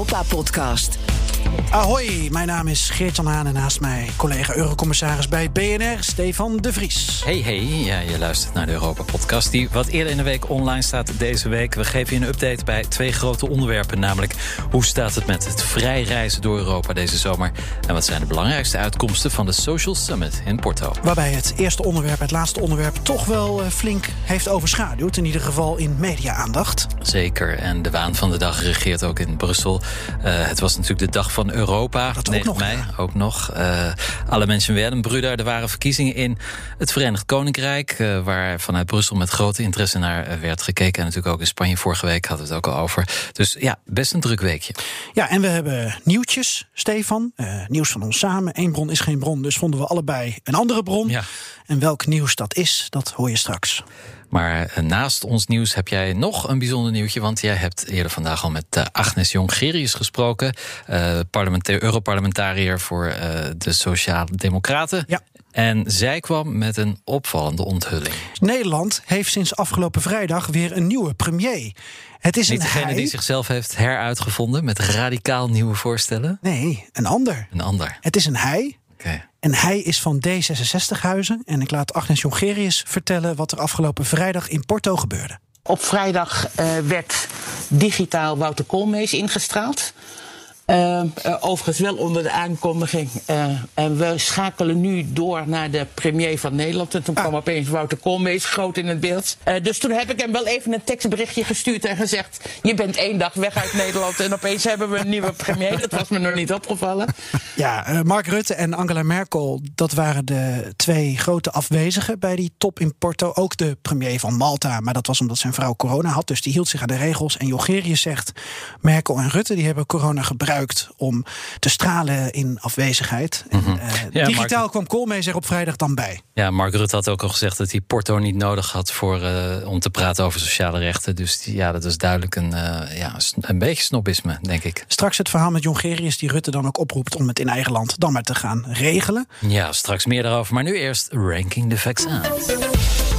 Europa-podcast. Ahoy, mijn naam is Geert-Jan Haan en naast mij collega Eurocommissaris bij BNR, Stefan de Vries. Hey, hey, ja, je luistert naar de Europa-podcast die wat eerder in de week online staat deze week. We geven je een update bij twee grote onderwerpen, namelijk hoe staat het met het vrij reizen door Europa deze zomer en wat zijn de belangrijkste uitkomsten van de Social Summit in Porto. Waarbij het eerste onderwerp het laatste onderwerp toch wel eh, flink heeft overschaduwd, in ieder geval in media-aandacht. Zeker, en de waan van de dag regeert ook in Brussel. Uh, het was natuurlijk de dag van Europa. Dat 9 ook nog, mei, ja. ook nog. Uh, alle mensen werden broeder. Er waren verkiezingen in het Verenigd Koninkrijk... Uh, waar vanuit Brussel met grote interesse naar uh, werd gekeken. En natuurlijk ook in Spanje vorige week hadden we het ook al over. Dus ja, best een druk weekje. Ja, en we hebben nieuwtjes, Stefan. Uh, nieuws van ons samen. Eén bron is geen bron, dus vonden we allebei een andere bron. Ja. En welk nieuws dat is, dat hoor je straks. Maar eh, naast ons nieuws heb jij nog een bijzonder nieuwtje. Want jij hebt eerder vandaag al met uh, Agnes Jongerius gesproken. Uh, Europarlementariër voor de Sociale Democraten. Ja. En zij kwam met een opvallende onthulling. Nederland heeft sinds afgelopen vrijdag weer een nieuwe premier. Het is Niet een degene hij. die zichzelf heeft heruitgevonden met radicaal nieuwe voorstellen. Nee, een ander. Een ander. Het is een hij. Okay. En hij is van D66-huizen. En ik laat Agnes Jongerius vertellen wat er afgelopen vrijdag in Porto gebeurde. Op vrijdag uh, werd digitaal Wouter Koolmees ingestraald. Uh, uh, overigens wel onder de aankondiging. Uh, en we schakelen nu door naar de premier van Nederland. En toen ah. kwam opeens Wouter Koolmees groot in het beeld. dus toen heb ik hem wel even een tekstberichtje gestuurd en gezegd... je bent één dag weg uit Nederland en opeens hebben we een nieuwe premier. Dat was me nog niet opgevallen. Ja, Mark Rutte en Angela Merkel, dat waren de twee grote afwezigen... bij die top in Porto. Ook de premier van Malta, maar dat was omdat zijn vrouw corona had. Dus die hield zich aan de regels. En Jongerius zegt, Merkel en Rutte die hebben corona gebruikt om te stralen in afwezigheid. Mm -hmm. en, uh, ja, digitaal Mark... kwam Koolmees er op vrijdag dan bij. Ja, Mark Rutte had ook al gezegd dat hij Porto niet nodig had voor, uh, om te praten over sociale rechten. Dus die, ja, dat is duidelijk een, uh, ja, een beetje snobisme, denk ik. Straks het verhaal met Jongerius die Rutte dan ook oproept om het in eigen land dan maar te gaan regelen. Ja, straks meer daarover. Maar nu eerst ranking de vaccins.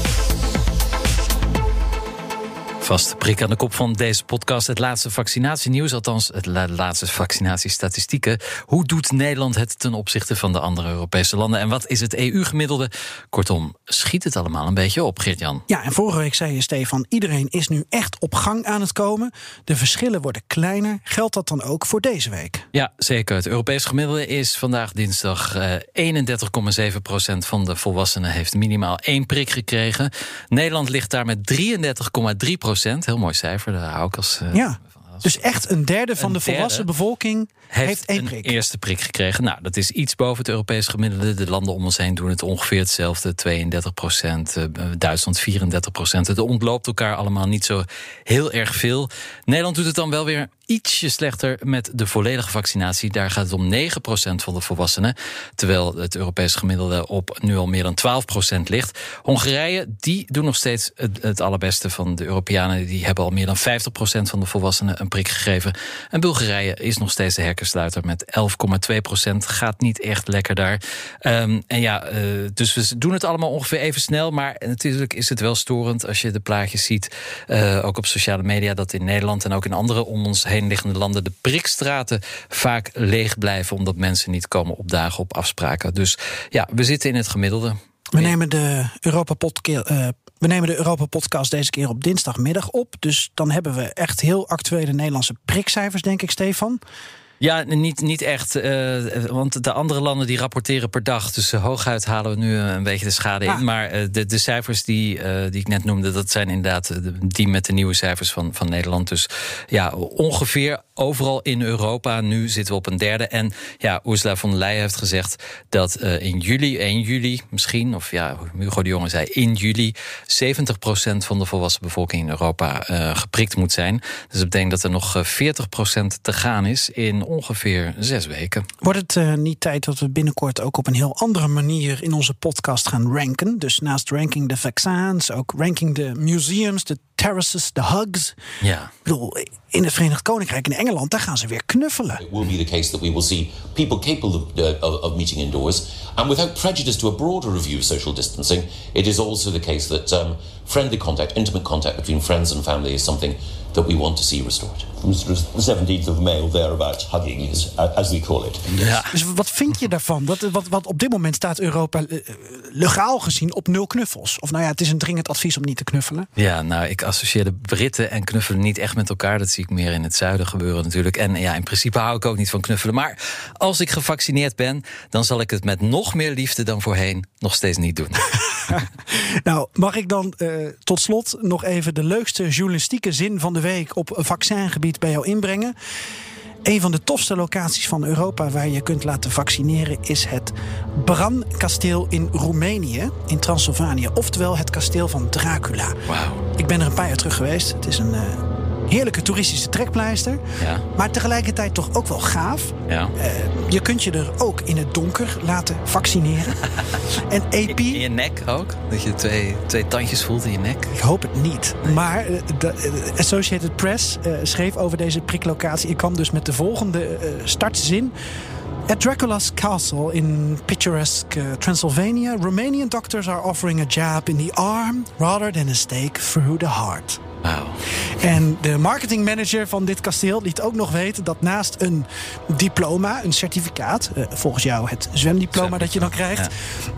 Vaste prik aan de kop van deze podcast. Het laatste vaccinatienieuws, althans het la laatste vaccinatiestatistieken. Hoe doet Nederland het ten opzichte van de andere Europese landen? En wat is het EU-gemiddelde? Kortom, schiet het allemaal een beetje op, Geert-Jan? Ja, en vorige week zei je, Stefan, iedereen is nu echt op gang aan het komen. De verschillen worden kleiner. Geldt dat dan ook voor deze week? Ja, zeker. Het Europees gemiddelde is vandaag dinsdag uh, 31,7 procent van de volwassenen heeft minimaal één prik gekregen. Nederland ligt daar met 33,3 procent. Heel mooi cijfer, daar hou ik als. Uh, ja. Dus echt een derde van een de volwassen bevolking heeft, heeft één een eerste prik gekregen. Nou, dat is iets boven het Europees gemiddelde. De landen om ons heen doen het ongeveer hetzelfde. 32 procent, uh, Duitsland 34 procent. Het ontloopt elkaar allemaal niet zo heel erg veel. Nederland doet het dan wel weer ietsje slechter met de volledige vaccinatie. Daar gaat het om 9 procent van de volwassenen. Terwijl het Europees gemiddelde op nu al meer dan 12 procent ligt. Hongarije, die doen nog steeds het, allerbeste van de Europeanen. Die hebben al meer dan 50 procent van de volwassenen een prik gegeven. En Bulgarije is nog steeds de herkensluiter met 11,2 procent. Gaat niet echt lekker daar. Um, en ja, uh, dus we doen het allemaal ongeveer even snel. Maar natuurlijk is het wel storend als je de plaatjes ziet. Uh, ook op sociale media, dat in Nederland en ook in andere om ons heen liggende landen de prikstraten vaak leeg blijven. Omdat mensen niet komen opdagen op afspraken. Dus ja, we zitten in het gemiddelde. We nemen de Europa podcast. Uh, we nemen de Europa-podcast deze keer op dinsdagmiddag op. Dus dan hebben we echt heel actuele Nederlandse prikcijfers, denk ik, Stefan. Ja, niet, niet echt. Uh, want de andere landen die rapporteren per dag. Dus uh, hooguit halen we nu een beetje de schade Ah. in. Maar uh, de, de cijfers die, die ik net noemde, dat zijn inderdaad die met de nieuwe cijfers van, van Nederland. Dus ja, ongeveer overal in Europa. Nu zitten we op een derde. En ja, Ursula von der Leyen heeft gezegd dat in juli, 1 juli misschien, of ja, Hugo de Jonge zei in juli, 70% van de volwassen bevolking in Europa geprikt moet zijn. Dus dat betekent dat er nog 40% te gaan is in ongeveer zes weken. Wordt het uh, niet tijd dat we binnenkort ook op een heel andere manier in onze podcast gaan ranken? Dus naast ranking de vaccins, ook ranking de museums, de terraces, de hugs. Ja. Ik bedoel, in het Verenigd Koninkrijk en Engeland, daar gaan ze weer knuffelen. It will be the case that we will see people capable of, uh, of, of meeting indoors. And without prejudice to a broader review of social distancing, it is also the case that um, friendly contact, intimate contact between friends and family is something that we want to see restored. The 17th of May or thereabouts, hugging, is, as we call it. Ja. Dus wat vind je daarvan? Wat, wat, wat op dit moment staat Europa eh, legaal gezien op nul knuffels. Of nou ja, het is een dringend advies om niet te knuffelen. Ja, nou, ik associeer de Britten en knuffelen niet echt met elkaar. Dat zie ik meer in het zuiden gebeuren natuurlijk. En ja, in principe hou ik ook niet van knuffelen. Maar als ik gevaccineerd ben, dan zal ik het met nog meer liefde dan voorheen nog steeds niet doen. Nou, mag ik dan eh, tot slot nog even de leukste journalistieke zin van de week op vaccingebied bij jou inbrengen? Een van de tofste locaties van Europa waar je kunt laten vaccineren is het Bran-kasteel in Roemenië, in Transylvanië. Oftewel het kasteel van Dracula. Wauw. Ik ben er een paar jaar terug geweest. Het is een eh, heerlijke toeristische trekpleister. Ja. Maar tegelijkertijd toch ook wel gaaf. Ja. Eh, je kunt je er ook in het donker laten vaccineren. en AP... In je nek ook? Dat je twee, twee tandjes voelt in je nek? Ik hoop het niet. Maar eh, de eh, Associated Press schreef over deze priklocatie. Ik kwam dus met de volgende startzin. At Dracula's castle in picturesque uh, Transylvania, Romanian doctors are offering a jab in the arm rather than a stake through the heart. Wauw. En de marketingmanager van dit kasteel liet ook nog weten dat naast een diploma, een certificaat, eh, volgens jou het zwemdiploma dat je dan krijgt,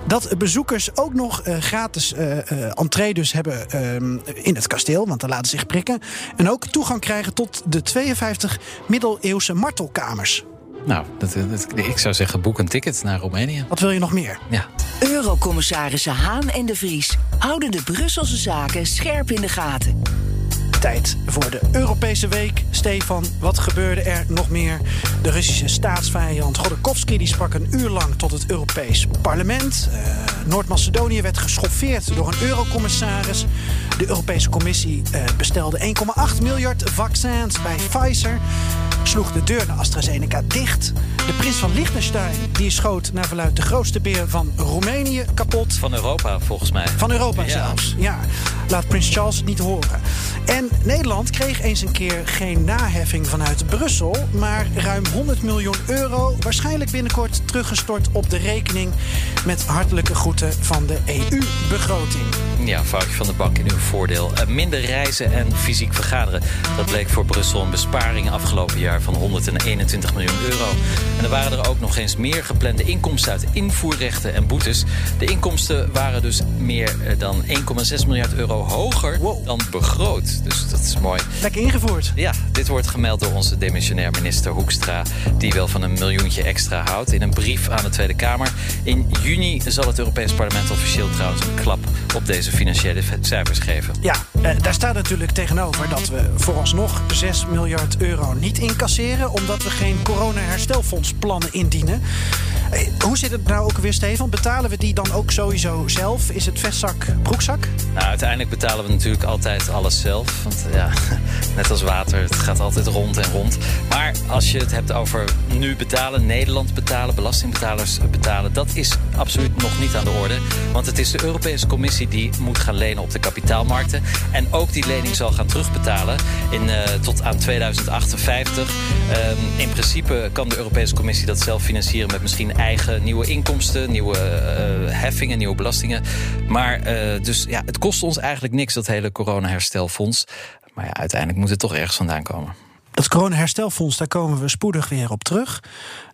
dat bezoekers ook nog eh, gratis eh eh, entree dus hebben ehm, in het kasteel, want dan laten ze zich prikken. En ook toegang krijgen tot de 52 middeleeuwse martelkamers. Nou, dat, dat- ik zou zeggen, boek een ticket naar Roemenië. Wat wil je nog meer? Ja. Eurocommissarissen Haan en de Vries houden de Brusselse zaken scherp in de gaten. Tijd voor de Europese week. Stefan, wat gebeurde er nog meer? De Russische staatsvijand Godorkovsky die sprak een uur lang tot het Europees Parlement. Eh, Noord-Macedonië werd geschoffeerd door een eurocommissaris. De Europese Commissie eh, bestelde 1,8 miljard vaccins bij Pfizer. Sloeg de deur naar AstraZeneca dicht. De prins van Liechtenstein die schoot naar verluidt de grootste beer van Roemenië kapot. Van Europa, volgens mij. Van Europa Ja. zelfs. Ja, laat Prins Charles het niet horen. En Nederland kreeg eens een keer geen naheffing vanuit Brussel, maar ruim 100 miljoen euro, waarschijnlijk binnenkort teruggestort op de rekening met hartelijke groeten van de EU-begroting. Ja, foutje van de bank in uw voordeel. Eh, minder reizen en fysiek vergaderen. Dat bleek voor Brussel een besparing afgelopen jaar van 121 miljoen euro. En er waren er ook nog eens meer geplande inkomsten uit invoerrechten en boetes. De inkomsten waren dus meer eh, dan 1,6 miljard euro hoger Wow. dan begroot. Dus dat is mooi. Lekker ingevoerd. Ja, dit wordt gemeld door onze demissionair minister Hoekstra... die wel van een miljoentje extra houdt in een brief aan de Tweede Kamer. In juni zal het Europees Parlement officieel trouwens een klap op deze financiële cijfers geven. Ja, eh, daar staat natuurlijk tegenover dat we vooralsnog 6 miljard euro niet omdat we geen corona-herstelfondsplannen indienen. Eh, Hoe zit het nou ook weer, Stefan? Betalen we die dan ook sowieso zelf? Is het vestzak, broekzak? Nou, uiteindelijk betalen we natuurlijk altijd alles zelf. Want ja, net als water, het gaat altijd rond en rond. Maar als je het hebt over nu betalen, Nederland betalen, belastingbetalers betalen... dat is absoluut nog niet aan de orde. Want het is de Europese Commissie die moet gaan lenen op de kapitaalmarkten. En ook die lening zal gaan terugbetalen in, eh, tot aan 2058. Ehm, in principe kan de Europese Commissie dat zelf financieren... met misschien eigen nieuwe inkomsten, nieuwe eh, heffingen, nieuwe belastingen. Maar eh, dus ja, het kost ons eigenlijk niks, dat hele corona-herstelfonds. Maar ja, uiteindelijk moet het toch ergens vandaan komen. Dat corona-herstelfonds, daar komen we spoedig weer op terug.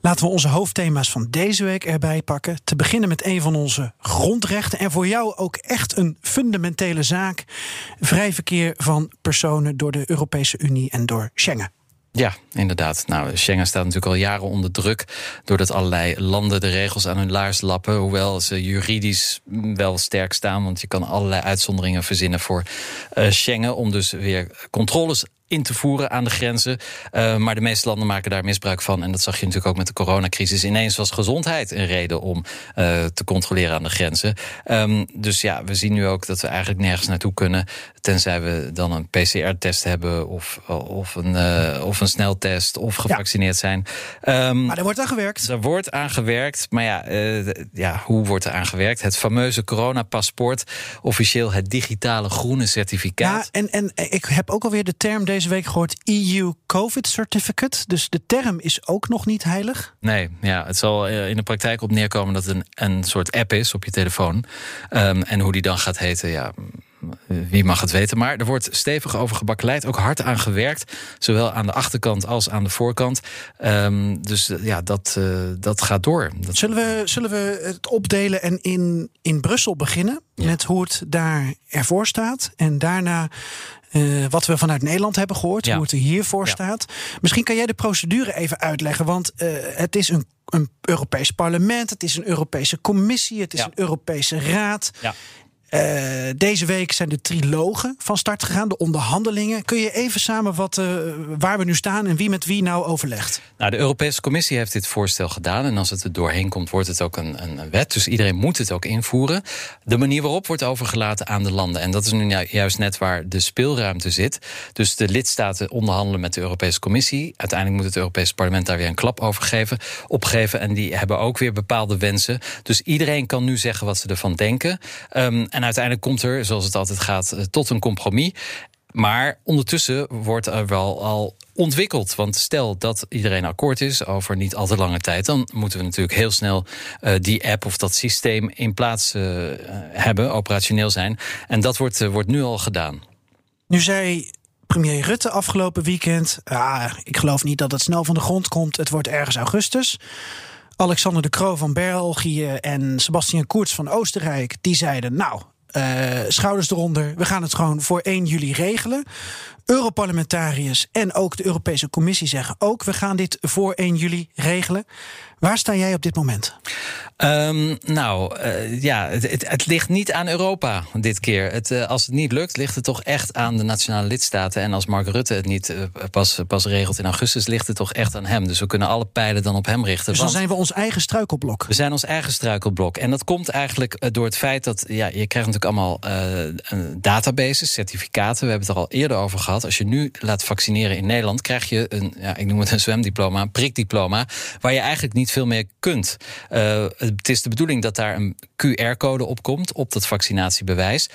Laten we onze hoofdthema's van deze week erbij pakken. Te beginnen met een van onze grondrechten. En voor jou ook echt een fundamentele zaak. Vrij verkeer van personen door de Europese Unie en door Schengen. Ja, inderdaad. Nou, Schengen staat natuurlijk al jaren onder druk. doordat allerlei landen de regels aan hun laars lappen. Hoewel ze juridisch wel sterk staan. Want je kan allerlei uitzonderingen verzinnen voor eh, Schengen. om dus weer controles in te voeren aan de grenzen. Uh, maar de meeste landen maken daar misbruik van. En dat zag je natuurlijk ook met de coronacrisis. Ineens was gezondheid een reden om uh, te controleren aan de grenzen. Um, dus ja, we zien nu ook dat we eigenlijk nergens naartoe kunnen. Tenzij we dan een PCR-test hebben of, of, een, uh, of een sneltest of gevaccineerd ja. zijn. Um, maar er wordt aan gewerkt. Er wordt aan gewerkt. Maar ja, ja hoe wordt er aan gewerkt? Het fameuze coronapaspoort. Officieel het digitale groene certificaat. Ja, en, en ik heb ook alweer de term deze week gehoord EU COVID Certificate. Dus de term is ook nog niet heilig. Nee, ja, het zal in de praktijk op neerkomen dat het een, een soort app is op je telefoon. Um, en hoe die dan gaat heten, ja, wie mag het weten. Maar er wordt stevig over gebakkeleid, ook hard aan gewerkt. Zowel aan de achterkant als aan de voorkant. Ehm, dus ja, dat, dat gaat door. Dat... Zullen, we, zullen we het opdelen en in, in Brussel beginnen? Met hoe het daar ervoor staat. En daarna uh, wat we vanuit Nederland hebben gehoord, hoe het er hiervoor ja. staat. Misschien kan jij de procedure even uitleggen, want uh, het is een, een Europees parlement, het is een Europese commissie, het is een Europese raad. Uh, deze week zijn de trilogen van start gegaan, de onderhandelingen. Kun je even samenvatten waar we nu staan en wie met wie nou overlegt? Nou, de Europese Commissie heeft dit voorstel gedaan. En als het er doorheen komt, wordt het ook een, een, wet. Dus iedereen moet het ook invoeren. De manier waarop wordt overgelaten aan de landen. En dat is nu juist net waar de speelruimte zit. Dus de lidstaten onderhandelen met de Europese Commissie. Uiteindelijk moet het Europese parlement daar weer een klap over geven, opgeven. En die hebben ook weer bepaalde wensen. Dus iedereen kan nu zeggen wat ze ervan denken. Um, en uiteindelijk komt er, zoals het altijd gaat, eh, tot een compromis. Maar ondertussen wordt er wel al ontwikkeld. Want stel dat iedereen akkoord is over niet al te lange tijd, dan moeten we natuurlijk heel snel uh, die app of dat systeem in plaats uh, hebben, operationeel zijn. En dat wordt, wordt nu al gedaan. Nu zei premier Rutte afgelopen weekend: ah, ik geloof niet dat het snel van de grond komt. Het wordt ergens augustus. Alexander de Croo van België en Sebastian Koerts van Oostenrijk, die zeiden: Nou, uh, schouders eronder, we gaan het gewoon voor 1 juli regelen. Europarlementariërs en ook de Europese Commissie zeggen ook: we gaan dit voor 1 juli regelen. Waar sta jij op dit moment? Um, nou, uh, ja, het, het, het, ligt niet aan Europa dit keer. Het, uh, als het niet lukt, ligt het toch echt aan de nationale lidstaten. En als Mark Rutte het niet uh, pas, pas regelt in augustus, ligt het toch echt aan hem. Dus we kunnen alle pijlen dan op hem richten. Dus dan zijn we ons eigen struikelblok. We zijn ons eigen struikelblok. En dat komt eigenlijk door het feit dat ja, je krijgt natuurlijk allemaal databases, certificaten. We hebben het er al eerder over gehad. Als je nu laat vaccineren in Nederland, krijg je een, ja, ik noem het een zwemdiploma, een prikdiploma, waar je eigenlijk niet veel meer kunt. Uh, het is de bedoeling dat daar een QR-code op komt op dat vaccinatiebewijs.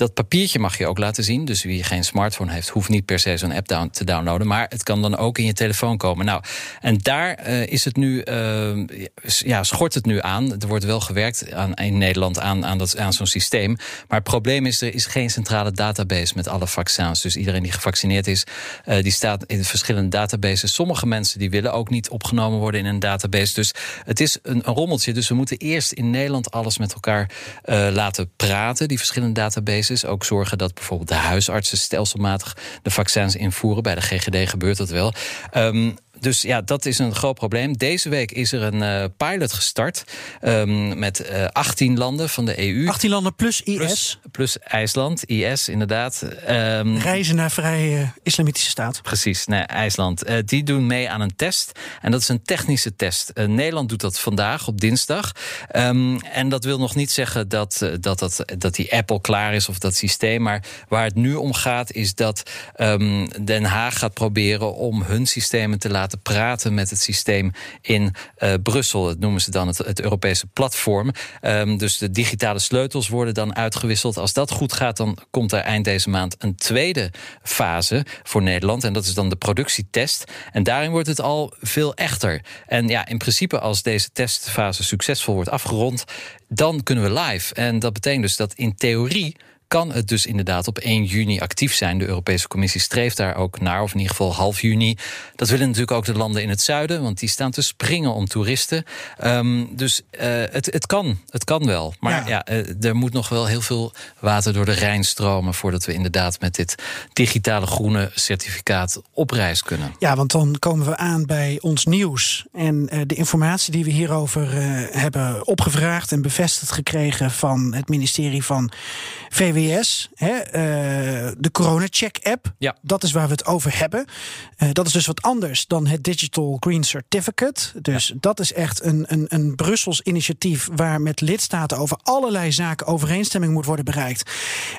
Dat papiertje mag je ook laten zien. Dus wie geen smartphone heeft, hoeft niet per se zo'n app down te downloaden. Maar het kan dan ook in je telefoon komen. Nou, en daar uh, is het nu, uh, ja, schort het nu aan. Er wordt wel gewerkt aan, in Nederland aan, aan, dat, aan zo'n systeem. Maar het probleem is, er is geen centrale database met alle vaccins. Dus iedereen die gevaccineerd is, uh, die staat in verschillende databases. Sommige mensen die willen ook niet opgenomen worden in een database. Dus het is een, een rommeltje. Dus we moeten eerst in Nederland alles met elkaar laten praten, die verschillende databases ook zorgen dat bijvoorbeeld de huisartsen stelselmatig de vaccins invoeren. Bij de GGD gebeurt dat wel. Um, dus ja, dat is een groot probleem. Deze week is er een uh, pilot gestart um, met uh, 18 landen van de EU. 18 landen plus IS. Plus, plus IJsland, IS inderdaad. Um, Reizen naar vrije islamitische staat. Precies, nee, IJsland. Die doen mee aan een test. En dat is een technische test. Nederland doet dat vandaag op dinsdag. Um, en dat wil nog niet zeggen dat, dat, dat, dat die app al klaar is of dat systeem. Maar waar het nu om gaat is dat Den Haag gaat proberen om hun systemen te laten laten praten met het systeem in uh, Brussel. Dat noemen ze dan het, het Europese platform. Um, dus de digitale sleutels worden dan uitgewisseld. Als dat goed gaat, dan komt er eind deze maand een tweede fase voor Nederland. En dat is dan de productietest. En daarin wordt het al veel echter. En ja, in principe, als deze testfase succesvol wordt afgerond, dan kunnen we live. En dat betekent dus dat in theorie kan het dus inderdaad op 1 juni actief zijn. De Europese Commissie streeft daar ook naar, of in ieder geval half juni. Dat willen natuurlijk ook de landen in het zuiden, want die staan te springen om toeristen. Um, dus uh, het, het kan, het kan wel. Maar ja, ja uh, er moet nog wel heel veel water door de Rijn stromen voordat we inderdaad met dit digitale groene certificaat op reis kunnen. Ja, want dan komen we aan bij ons nieuws en uh, de informatie die we hierover hebben opgevraagd en bevestigd gekregen van het ministerie van VW Hè, uh, de corona-check-app. Ja. Dat is waar we het over hebben. Uh, dat is dus wat anders dan het Digital Green Certificate. Dus dat is echt een, een, een Brussels initiatief waar met lidstaten over allerlei zaken overeenstemming moet worden bereikt.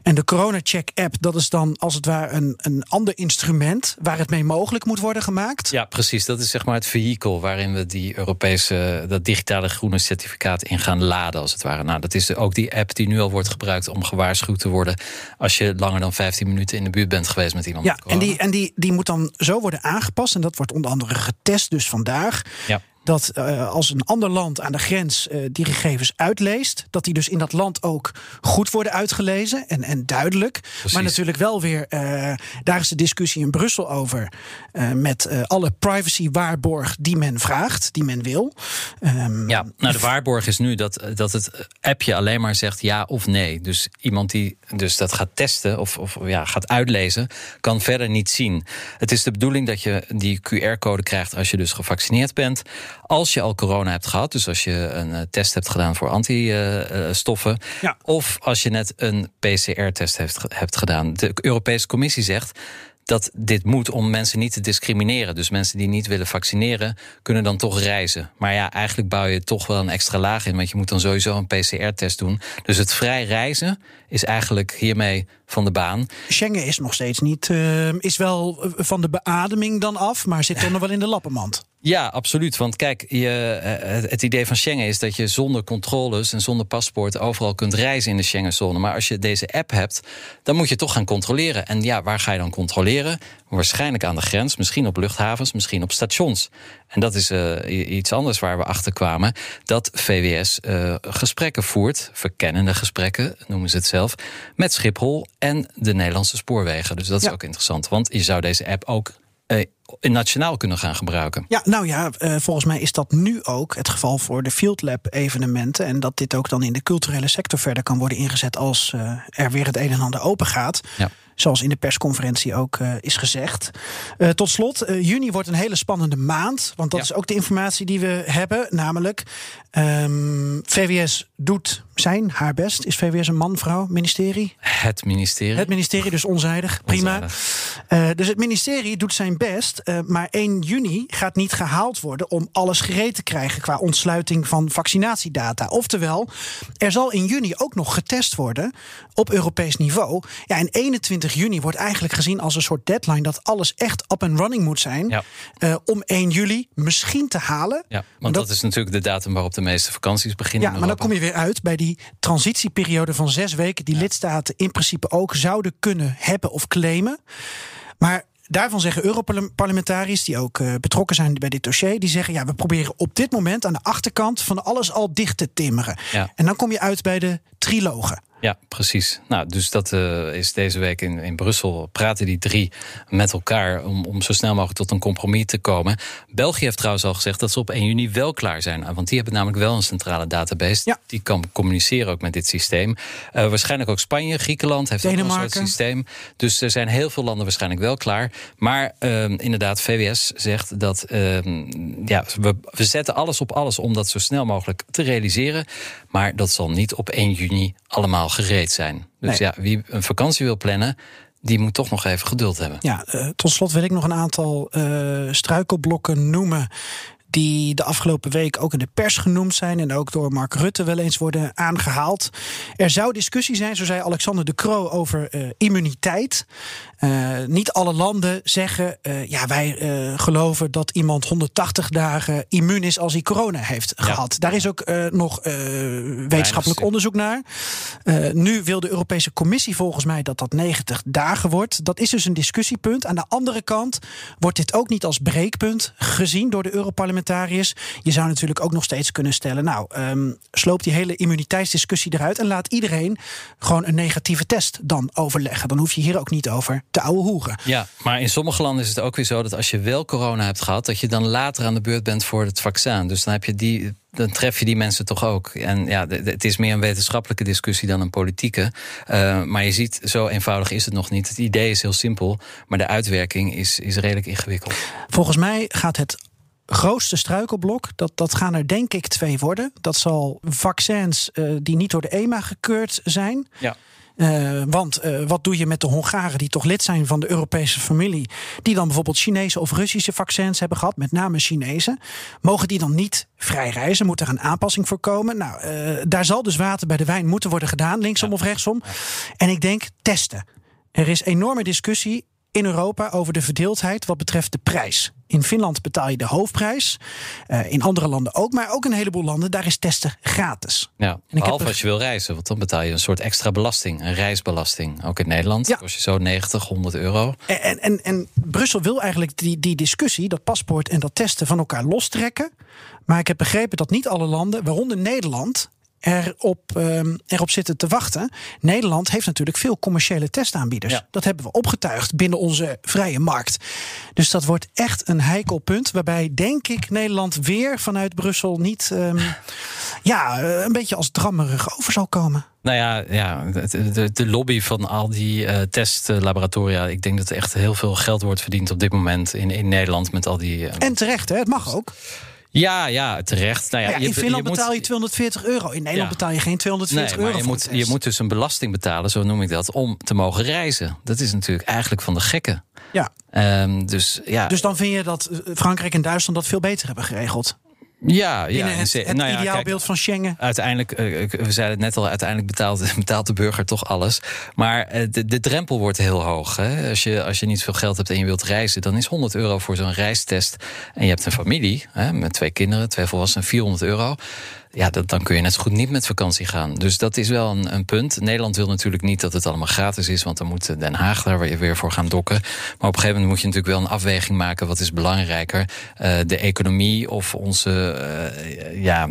En de corona-check-app, dat is dan als het ware een, een ander instrument waar het mee mogelijk moet worden gemaakt. Ja, precies. Dat is zeg maar het vehikel waarin we die Europese, dat digitale groene certificaat in gaan laden, als het ware. Nou, dat is ook die app die nu al wordt gebruikt om gewaarschuwd te worden als je langer dan 15 minuten in de buurt bent geweest met iemand. Ja, en die, en die, die moet dan zo worden aangepast. En dat wordt onder andere getest, dus vandaag. Ja. Dat eh, als een ander land aan de grens eh, die gegevens uitleest, dat die dus in dat land ook goed worden uitgelezen en, en duidelijk. Maar natuurlijk wel weer, eh, daar is de discussie in Brussel over, met alle privacy-waarborg die men vraagt, die men wil. Ehm, Ja, nou de waarborg is nu dat, dat het appje alleen maar zegt ja of nee. Dus iemand die dus dat gaat testen of, of ja, gaat uitlezen, kan verder niet zien. Het is de bedoeling dat je die QR-code krijgt als je dus gevaccineerd bent. Als je al corona hebt gehad, dus als je een eh, test hebt gedaan voor antistoffen. Ja. Of als je net een PCR-test hebt, hebt gedaan. De Europese Commissie zegt dat dit moet om mensen niet te discrimineren. Dus mensen die niet willen vaccineren, kunnen dan toch reizen. Maar ja, eigenlijk bouw je toch wel een extra laag in, want je moet dan sowieso een PCR-test doen. Dus het vrij reizen is eigenlijk hiermee van de baan. Schengen is nog steeds niet, eh, is wel eh, van de beademing dan af, maar zit toch nog wel in de lappenmand. Ja, absoluut. Want kijk, je, eh, het- idee van Schengen is dat je zonder controles en zonder paspoort overal kunt reizen in de Schengenzone. Maar als je deze app hebt, dan moet je toch gaan controleren. En ja, waar ga je dan controleren? Waarschijnlijk aan de grens, misschien op luchthavens, misschien op stations. En dat is eh, iets anders waar we achter kwamen. Dat VWS eh, gesprekken voert, verkennende gesprekken, noemen ze het zelf, met Schiphol en de Nederlandse spoorwegen. Dus dat is Ja. ook interessant. Want je zou deze app ook nationaal kunnen gaan gebruiken. Ja, nou ja, eh, volgens mij is dat nu ook het geval voor de Field Lab evenementen. En dat dit ook dan in de culturele sector verder kan worden ingezet als eh, er weer het een en ander open gaat. Ja. Zoals in de persconferentie ook eh, is gezegd. Eh, tot slot, eh, juni wordt een hele spannende maand. Want dat Ja. is ook de informatie die we hebben. Namelijk, ehm, VWS doet zijn, haar best. Is VWS een man, vrouw, ministerie? Het ministerie. Het ministerie, dus onzijdig. Prima. Eh, dus het ministerie doet zijn best. eh, maar 1 juni gaat niet gehaald worden om alles gereed te krijgen qua ontsluiting van vaccinatiedata. Oftewel, er zal in juni ook nog getest worden op Europees niveau. Ja, en 21 juni wordt eigenlijk gezien als een soort deadline dat alles echt up and running moet zijn. Ja. eh, om 1 juli misschien te halen. Ja, want dat, is natuurlijk de datum waarop de meeste vakanties beginnen. Ja, maar dan kom je weer uit bij die transitieperiode van zes weken, die lidstaten in principe ook zouden kunnen hebben of claimen. Maar daarvan zeggen Europarlementariërs, die ook eh, betrokken zijn bij dit dossier, die zeggen: ja, we proberen op dit moment aan de achterkant van alles al dicht te timmeren. Ja. En dan kom je uit bij de trilogen. Ja, precies. Nou, dus dat eh, is deze week in, in Brussel. Praten die drie met elkaar om, om zo snel mogelijk tot een compromis te komen. België heeft trouwens al gezegd dat ze op 1 juni wel klaar zijn. Want die hebben namelijk wel een centrale database. Ja. Die kan communiceren ook met dit systeem. Eh, waarschijnlijk ook Spanje, Griekenland heeft ook een soort systeem. Dus er zijn heel veel landen waarschijnlijk wel klaar. Maar ehm, inderdaad, VWS zegt dat ehm, ja, we, we zetten alles op alles om dat zo snel mogelijk te realiseren. Maar dat zal niet op 1 juni allemaal gereed zijn. Dus Nee. ja, wie een vakantie wil plannen, die moet toch nog even geduld hebben. Ja, eh, tot slot wil ik nog een aantal eh, struikelblokken noemen. Die de afgelopen week ook in de pers genoemd zijn. En ook door Mark Rutte wel eens worden aangehaald. Er zou discussie zijn, zo zei Alexander de Croo, over eh, immuniteit. Eh, niet alle landen zeggen. eh, ja, wij geloven dat iemand 180 dagen immuun is als hij corona heeft gehad. Daar is ook nog wetenschappelijk onderzoek naar. Nu wil de Europese Commissie volgens mij dat dat 90 dagen wordt. Dat is dus een discussiepunt. Aan de andere kant wordt dit ook niet als breekpunt gezien door de Europarlementariërs. Je zou natuurlijk ook nog steeds kunnen stellen: nou, ehm, sloop die hele immuniteitsdiscussie eruit en laat iedereen gewoon een negatieve test dan overleggen. Dan hoef je hier ook niet over te ouwe hoeren. Ja, maar in sommige landen is het ook weer zo dat als je wel corona hebt gehad, dat je dan later aan de beurt bent voor het vaccin. Dus dan heb je die. Dan tref je die mensen toch ook. En ja, het is meer een wetenschappelijke discussie dan een politieke. Eh, maar je ziet, zo eenvoudig is het nog niet. Het idee is heel simpel, maar de uitwerking is, is redelijk ingewikkeld. Volgens mij gaat het grootste struikelblok, dat, dat gaan er denk ik twee worden. Dat zal vaccins eh, die niet door de EMA gekeurd zijn. Ja. Eh, want eh, wat doe je met de Hongaren die toch lid zijn van de Europese familie, die dan bijvoorbeeld Chinese of Russische vaccins hebben gehad, met name Chinese? Mogen die dan niet vrij reizen? Moet er een aanpassing voor komen? Nou, daar zal dus water bij de wijn moeten worden gedaan, linksom of rechtsom. En ik denk testen. Er is enorme discussie in Europa over de verdeeldheid wat betreft de prijs. In Finland betaal je de hoofdprijs. Eh, in andere landen ook. Maar ook in een heleboel landen, daar is testen gratis. Ja, heb behalve er- als je wil reizen, want dan betaal je een soort extra belasting, een reisbelasting. Ook in Nederland Ja. kost je zo 90, 100 euro. En, en, en Brussel wil eigenlijk die, die discussie, dat paspoort en dat testen van elkaar lostrekken. Maar ik heb begrepen dat niet alle landen, waaronder Nederland, erop, ehm, erop zitten te wachten. Nederland heeft natuurlijk veel commerciële testaanbieders. Ja. Dat hebben we opgetuigd binnen onze vrije markt. Dus dat wordt echt een heikel punt. Waarbij, denk ik, Nederland weer vanuit Brussel niet ehm, ja, eh, een beetje als drammerig over zal komen. Nou ja, ja de, de, de lobby van al die eh, testlaboratoria. Ik denk dat er echt heel veel geld wordt verdiend op dit moment in, in Nederland met al die. eh, En terecht, hè? het mag ook. Ja, ja, terecht. Nou ja, Ja, je- in Finland je moet- betaal je 240 euro. In Nederland Ja. betaal je geen 240 Nee, euro. je moet, je moet dus een belasting betalen, zo noem ik dat, om te mogen reizen. Dat is natuurlijk eigenlijk van de gekken. Ja. Ehm, dus ja, Dus dan vind je dat eh, Frankrijk en Duitsland dat veel beter hebben geregeld. Ja, ja in het, nou ja, kijk, ideaalbeeld van Schengen. Uiteindelijk, eh, ik- we zeiden het net al, uiteindelijk betaalt, betaalt de burger toch alles. Maar eh, de, de drempel wordt heel hoog. Hè? Als, je, als je niet veel geld hebt en je wilt reizen, dan is 100 euro voor zo'n reistest. En je hebt een familie hè, met twee kinderen, twee volwassenen, 400 euro. Ja, dat, dan kun je net zo goed niet met vakantie gaan. Dus dat is wel een, een punt. Nederland wil natuurlijk niet dat het allemaal gratis is, want dan moet Den Haag daar weer voor gaan dokken. Maar op een gegeven moment moet je natuurlijk wel een afweging maken. Wat is belangrijker? Eh, de economie of onze eh, ja,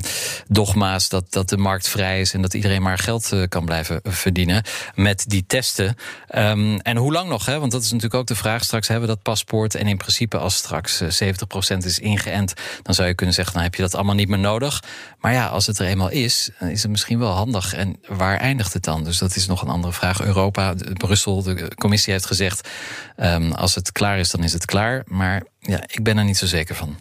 dogma's dat, dat de markt vrij is en dat iedereen maar geld eh, kan blijven verdienen met die testen. Ehm, en hoe lang nog? Hè? Want dat is natuurlijk ook de vraag. Straks hebben we dat paspoort. En in principe, als straks eh, 70% is ingeënt, dan zou je kunnen zeggen: dan heb je dat allemaal niet meer nodig. Maar ja, als het er eenmaal is, dan is het misschien wel handig. En waar eindigt het dan? Dus dat is nog een andere vraag. Europa, de- Brussel, de commissie heeft gezegd: ehm, als het klaar is, dan is het klaar. Maar ja, ik ben er niet zo zeker van.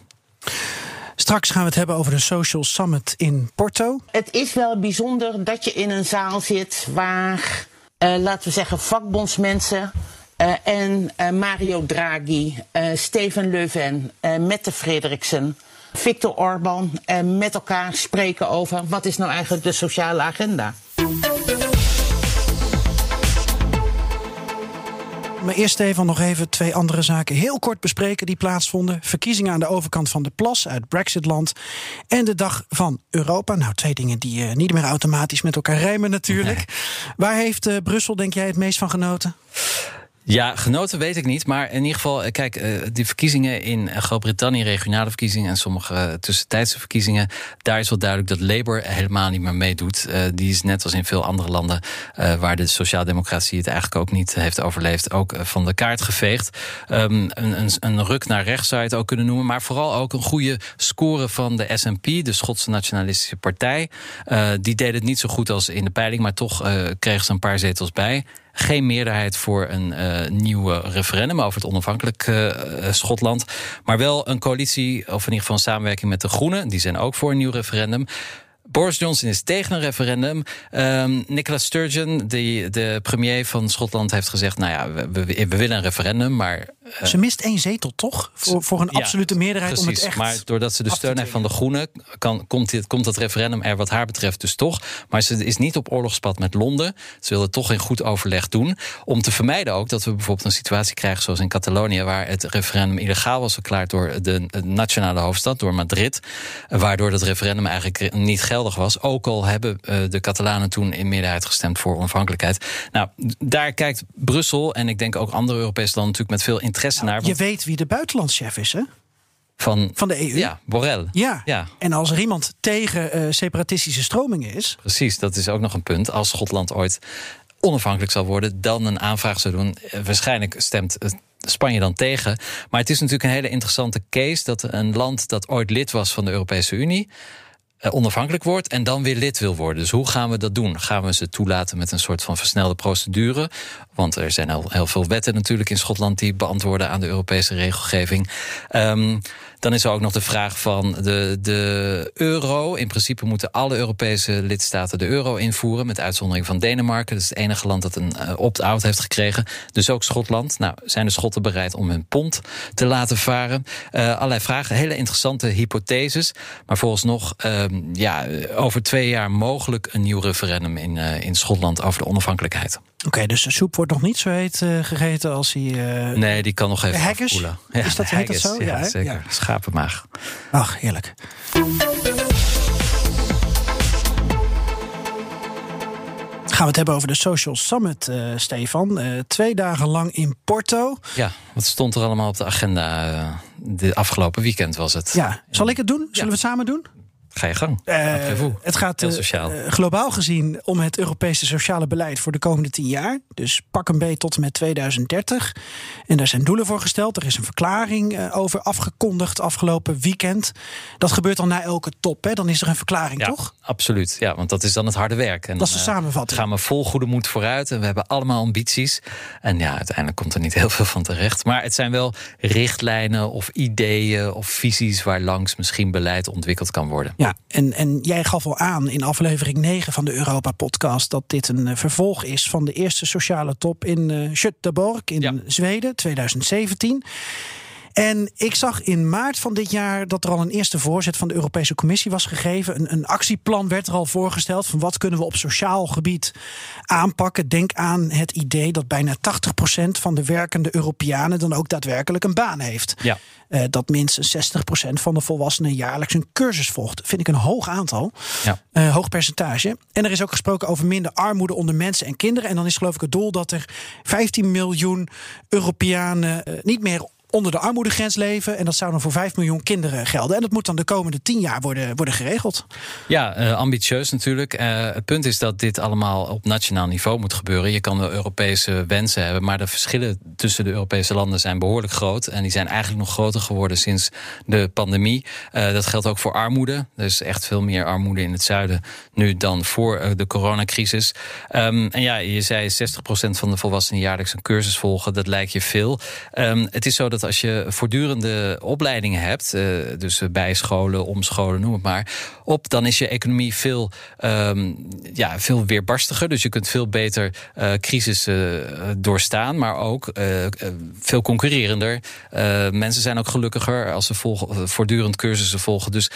Straks gaan we het hebben over de Social Summit in Porto. Het is wel bijzonder dat je in een zaal zit waar, eh, laten we zeggen, vakbondsmensen eh, en eh, Mario Draghi, eh, Steven Leuven, eh, Mette Frederiksen, Viktor Orban eh, met elkaar spreken over wat is nou eigenlijk de sociale agenda. Maar eerst Stefan nog even twee andere zaken heel kort bespreken die plaatsvonden. Verkiezingen aan de overkant van de plas uit Brexitland. En de dag van Europa. Nou, twee dingen die eh, niet meer automatisch met elkaar rijmen natuurlijk. Waar heeft eh, Brussel, denk jij, het meest van genoten? Ja, genoten weet ik niet. Maar in ieder geval, eh, kijk, eh, die verkiezingen in Groot-Brittannië, regionale verkiezingen en sommige eh, tussentijdse verkiezingen, daar is wel duidelijk dat Labour helemaal niet meer meedoet. Eh, die is net als in veel andere landen eh, waar de sociaaldemocratie het eigenlijk ook niet heeft overleefd, ook eh, van de kaart geveegd. Ehm, een, een, een ruk naar rechts zou je het ook kunnen noemen, maar vooral ook een goede score van de SNP, de Schotse Nationalistische Partij. Eh, die deed het niet zo goed als in de peiling, maar toch eh kreeg ze een paar zetels bij geen meerderheid voor een uh, nieuw referendum over het onafhankelijk uh, Schotland. Maar wel een coalitie, of in ieder geval een samenwerking met de Groenen. Die zijn ook voor een nieuw referendum. Boris Johnson is tegen een referendum. Um, Nicola Sturgeon, die, de premier van Schotland, heeft gezegd: Nou ja, we, we, we willen een referendum, maar. Uh, ze mist één zetel, toch? Voor, voor een ja, absolute meerderheid precies, om het echt. Maar doordat ze de steun heeft van de Groenen, kan, komt, dit, komt dat referendum er, wat haar betreft, dus toch. Maar ze is niet op oorlogspad met Londen. Ze wil het toch in goed overleg doen. Om te vermijden ook dat we bijvoorbeeld een situatie krijgen zoals in Catalonië, waar het referendum illegaal was verklaard door de, de nationale hoofdstad, door Madrid. Waardoor dat referendum eigenlijk niet was. Ook al hebben uh, de Catalanen toen in meerderheid gestemd voor onafhankelijkheid. Nou, daar kijkt Brussel en ik denk ook andere Europese landen natuurlijk met veel interesse nou, naar. Je weet wie de buitenlandschef is, hè? Van, van de EU. Ja, Borrell. Ja. ja. En als er iemand tegen uh, separatistische stromingen is. Precies, dat is ook nog een punt. Als Schotland ooit onafhankelijk zal worden, dan een aanvraag zou doen. Uh, waarschijnlijk stemt Spanje dan tegen. Maar het is natuurlijk een hele interessante case dat een land dat ooit lid was van de Europese Unie. Uh, onafhankelijk wordt en dan weer lid wil worden. Dus hoe gaan we dat doen? Gaan we ze toelaten met een soort van versnelde procedure? Want er zijn al heel veel wetten natuurlijk in Schotland die beantwoorden aan de Europese regelgeving. Um, dan is er ook nog de vraag van de, de euro. In principe moeten alle Europese lidstaten de euro invoeren, met uitzondering van Denemarken. Dat is het enige land dat een uh, opt-out heeft gekregen. Dus ook Schotland. Nou, zijn de Schotten bereid om hun pond te laten varen? Uh, allerlei vragen, hele interessante hypotheses. Maar volgens nog, uh, ja, over twee jaar mogelijk een nieuw referendum in, uh, in Schotland over de onafhankelijkheid. Oké, okay, dus de soep wordt nog niet zo heet uh, gegeten als hij. Uh, nee, die kan nog even haggis? Ja, is dat, heet dat zo? Ja, ja zeker. Ja. Schapenmaag. Ach, heerlijk. gaan we het hebben over de Social Summit, uh, Stefan. Uh, twee dagen lang in Porto. Ja, wat stond er allemaal op de agenda? Uh, de afgelopen weekend was het. Ja, zal ik het doen? Zullen ja. we het samen doen? Ga je gang. Uh, het gaat uh, globaal gezien om het Europese sociale beleid voor de komende tien jaar. Dus pak een beet tot en met 2030. En daar zijn doelen voor gesteld. Er is een verklaring uh, over afgekondigd afgelopen weekend. Dat gebeurt dan na elke top. Hè? Dan is er een verklaring, ja, toch? Absoluut. Ja, want dat is dan het harde werk. En dat is de samenvatting. gaan we vol goede moed vooruit. En we hebben allemaal ambities. En ja, uiteindelijk komt er niet heel veel van terecht. Maar het zijn wel richtlijnen of ideeën of visies waar langs misschien beleid ontwikkeld kan worden. Ja, en, en jij gaf al aan in aflevering 9 van de Europa-podcast dat dit een uh, vervolg is van de eerste sociale top in uh, Göteborg in ja. Zweden, 2017. En ik zag in maart van dit jaar dat er al een eerste voorzet van de Europese Commissie was gegeven. Een, een, actieplan werd er al voorgesteld van wat kunnen we op sociaal gebied aanpakken. Denk aan het idee dat bijna 80% van de werkende Europeanen dan ook daadwerkelijk een baan heeft. Ja. Uh, dat minstens 60% van de volwassenen jaarlijks een cursus volgt. Vind ik een hoog aantal. Ja. Uh, hoog percentage. En er is ook gesproken over minder armoede onder mensen en kinderen. En dan is geloof ik het doel dat er 15 miljoen Europeanen uh, niet meer onder de armoedegrens leven. En dat zou dan voor 5 miljoen kinderen gelden. En dat moet dan de komende 10 jaar worden, worden geregeld. Ja, uh, ambitieus natuurlijk. Uh, het punt is dat dit allemaal op nationaal niveau moet gebeuren. Je kan de Europese wensen hebben, maar de verschillen tussen de Europese landen zijn behoorlijk groot. En die zijn eigenlijk nog groter geworden sinds de pandemie. Uh, dat geldt ook voor armoede. Er is echt veel meer armoede in het zuiden nu dan voor de coronacrisis. Um, en ja, je zei 60% van de volwassenen jaarlijks een cursus volgen. Dat lijkt je veel. Um, het is zo dat als je voortdurende opleidingen hebt, uh, dus bijscholen, omscholen, noem het maar, op, dan is je economie veel, um, ja, veel weerbarstiger. Dus je kunt veel beter uh, crisissen doorstaan, maar ook veel concurrerender. mensen zijn ook gelukkiger als ze voortdurend cursussen volgen. Dus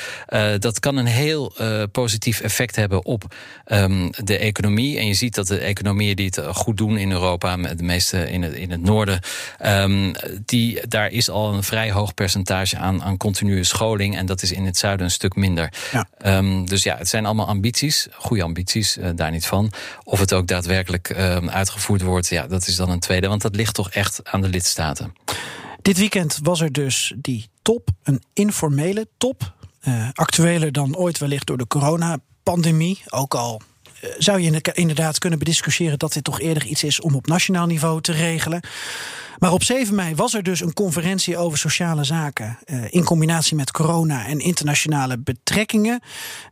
dat kan een heel positief effect hebben op um, de economie. En je ziet dat de economieën die het goed doen in Europa, de meeste in het, in het noorden, um, die daar is al een vrij hoog percentage aan, aan continue scholing. En dat is in het zuiden een stuk minder. Ja. Um, dus ja, het zijn allemaal ambities. Goede ambities, uh, daar niet van. Of het ook daadwerkelijk um, uitgevoerd wordt, ja, dat is dan een tweede. Want dat ligt toch echt aan de lidstaten. Dit weekend was er dus die top, een informele top. Uh, actueler dan ooit wellicht door de coronapandemie. Ook al uh, zou je inderdaad kunnen bediscussiëren dat dit toch eerder iets is om op nationaal niveau te regelen. Maar op 7 mei was er dus een conferentie over sociale zaken. Uh, in combinatie met corona en internationale betrekkingen.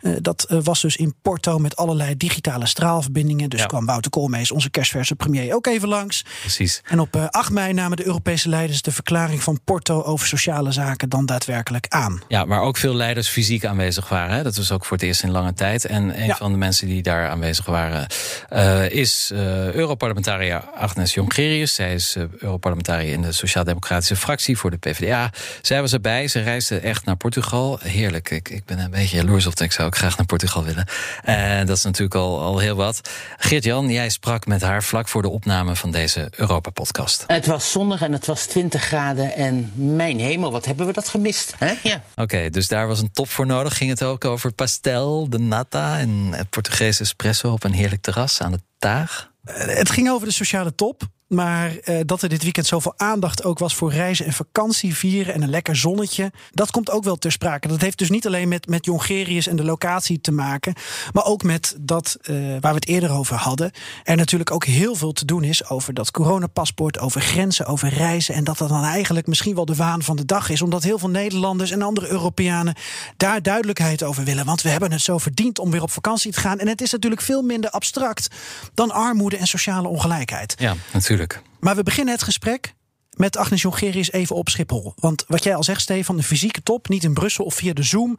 Uh, dat uh, was dus in Porto met allerlei digitale straalverbindingen. Dus ja. kwam Wouter Koolmees, onze kerstverse premier, ook even langs. Precies. En op 8 mei namen de Europese leiders de verklaring van Porto over sociale zaken dan daadwerkelijk aan. Ja, waar ook veel leiders fysiek aanwezig waren. Hè. Dat was ook voor het eerst in lange tijd. En een ja. van de mensen die daar aanwezig waren is Europarlementariër Agnes Jongerius. Zij is Europarlementariër in de Sociaal-Democratische fractie voor de PvdA. Zij was erbij, ze reisde echt naar Portugal. Heerlijk, ik, ik ben een beetje jaloers op, ik zou ook graag naar Portugal willen. En dat is natuurlijk al, al heel wat. Geert-Jan, jij sprak met haar vlak voor de opname van deze Europa-podcast. Het was zonnig en het was 20 graden en mijn hemel, wat hebben we dat gemist, hè? Ja. Oké, okay, dus daar was een top voor nodig. Ging het ook over pastel, de nata en het Portugese espresso op een heerlijk terras aan de Taag? Het ging over de sociale top. Maar uh, dat er dit weekend zoveel aandacht ook was voor reizen en vakantie vieren en een lekker zonnetje, dat komt ook wel ter sprake. Dat heeft dus niet alleen met, met Jongerius en de locatie te maken, maar ook met dat uh, waar we het eerder over hadden. Er natuurlijk ook heel veel te doen is over dat coronapaspoort, over grenzen, over reizen. En dat dat dan eigenlijk misschien wel de waan van de dag is, omdat heel veel Nederlanders en andere Europeanen daar duidelijkheid over willen. Want we hebben het zo verdiend om weer op vakantie te gaan. En het is natuurlijk veel minder abstract dan armoede en sociale ongelijkheid. Ja, natuurlijk. Maar we beginnen het gesprek met Agnes Jongerius even op Schiphol. Want wat jij al zegt, Stefan, de fysieke top, niet in Brussel of via de Zoom,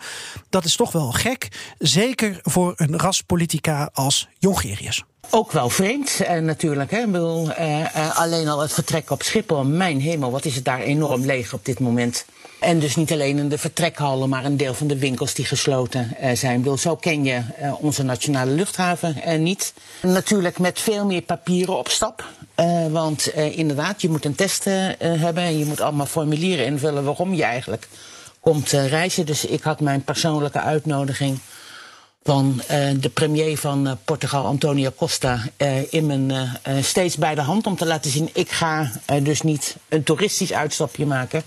dat is toch wel gek. Zeker voor een raspolitica als Jongerius. Ook wel vreemd uh, natuurlijk. Hè? Ik bedoel, uh, uh, alleen al het vertrek op Schiphol, mijn hemel, wat is het daar enorm leeg op dit moment. En dus niet alleen in de vertrekhallen, maar een deel van de winkels die gesloten zijn. Bedoel, zo ken je onze nationale luchthaven niet. Natuurlijk met veel meer papieren op stap. Want inderdaad, je moet een test hebben en je moet allemaal formulieren invullen waarom je eigenlijk komt reizen. Dus ik had mijn persoonlijke uitnodiging van eh, de premier van eh, Portugal, Antonio Costa, eh, in mijn eh, eh, steeds bij de hand om te laten zien: ik ga eh, dus niet een toeristisch uitstapje maken,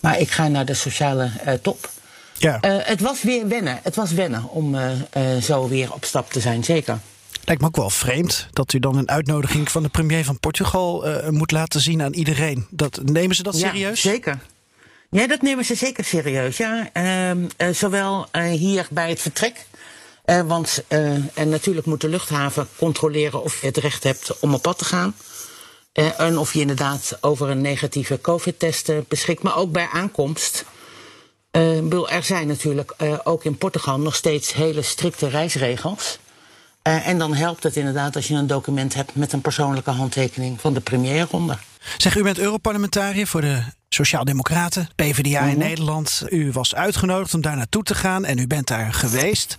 maar ik ga naar de sociale eh, top. Ja. Eh, het was weer wennen. Het was wennen om eh, eh, zo weer op stap te zijn, zeker. Lijkt me ook wel vreemd dat u dan een uitnodiging van de premier van Portugal eh, moet laten zien aan iedereen. Dat, nemen ze dat serieus? Ja, zeker. Ja, dat nemen ze zeker serieus. Ja. Ehm, eh, zowel eh, hier bij het vertrek. want en natuurlijk moet de luchthaven controleren of je het recht hebt om op pad te gaan. En of je inderdaad over een negatieve COVID-test beschikt. Maar ook bij aankomst. Er zijn natuurlijk ook in Portugal nog steeds hele strikte reisregels. Eh, en dan helpt het inderdaad als je een document hebt met een persoonlijke handtekening van de premier eronder. Zeg, u bent Europarlementariër voor de Sociaaldemocraten, PvdA in Nederland. U was uitgenodigd om daar naartoe te gaan en u bent daar geweest.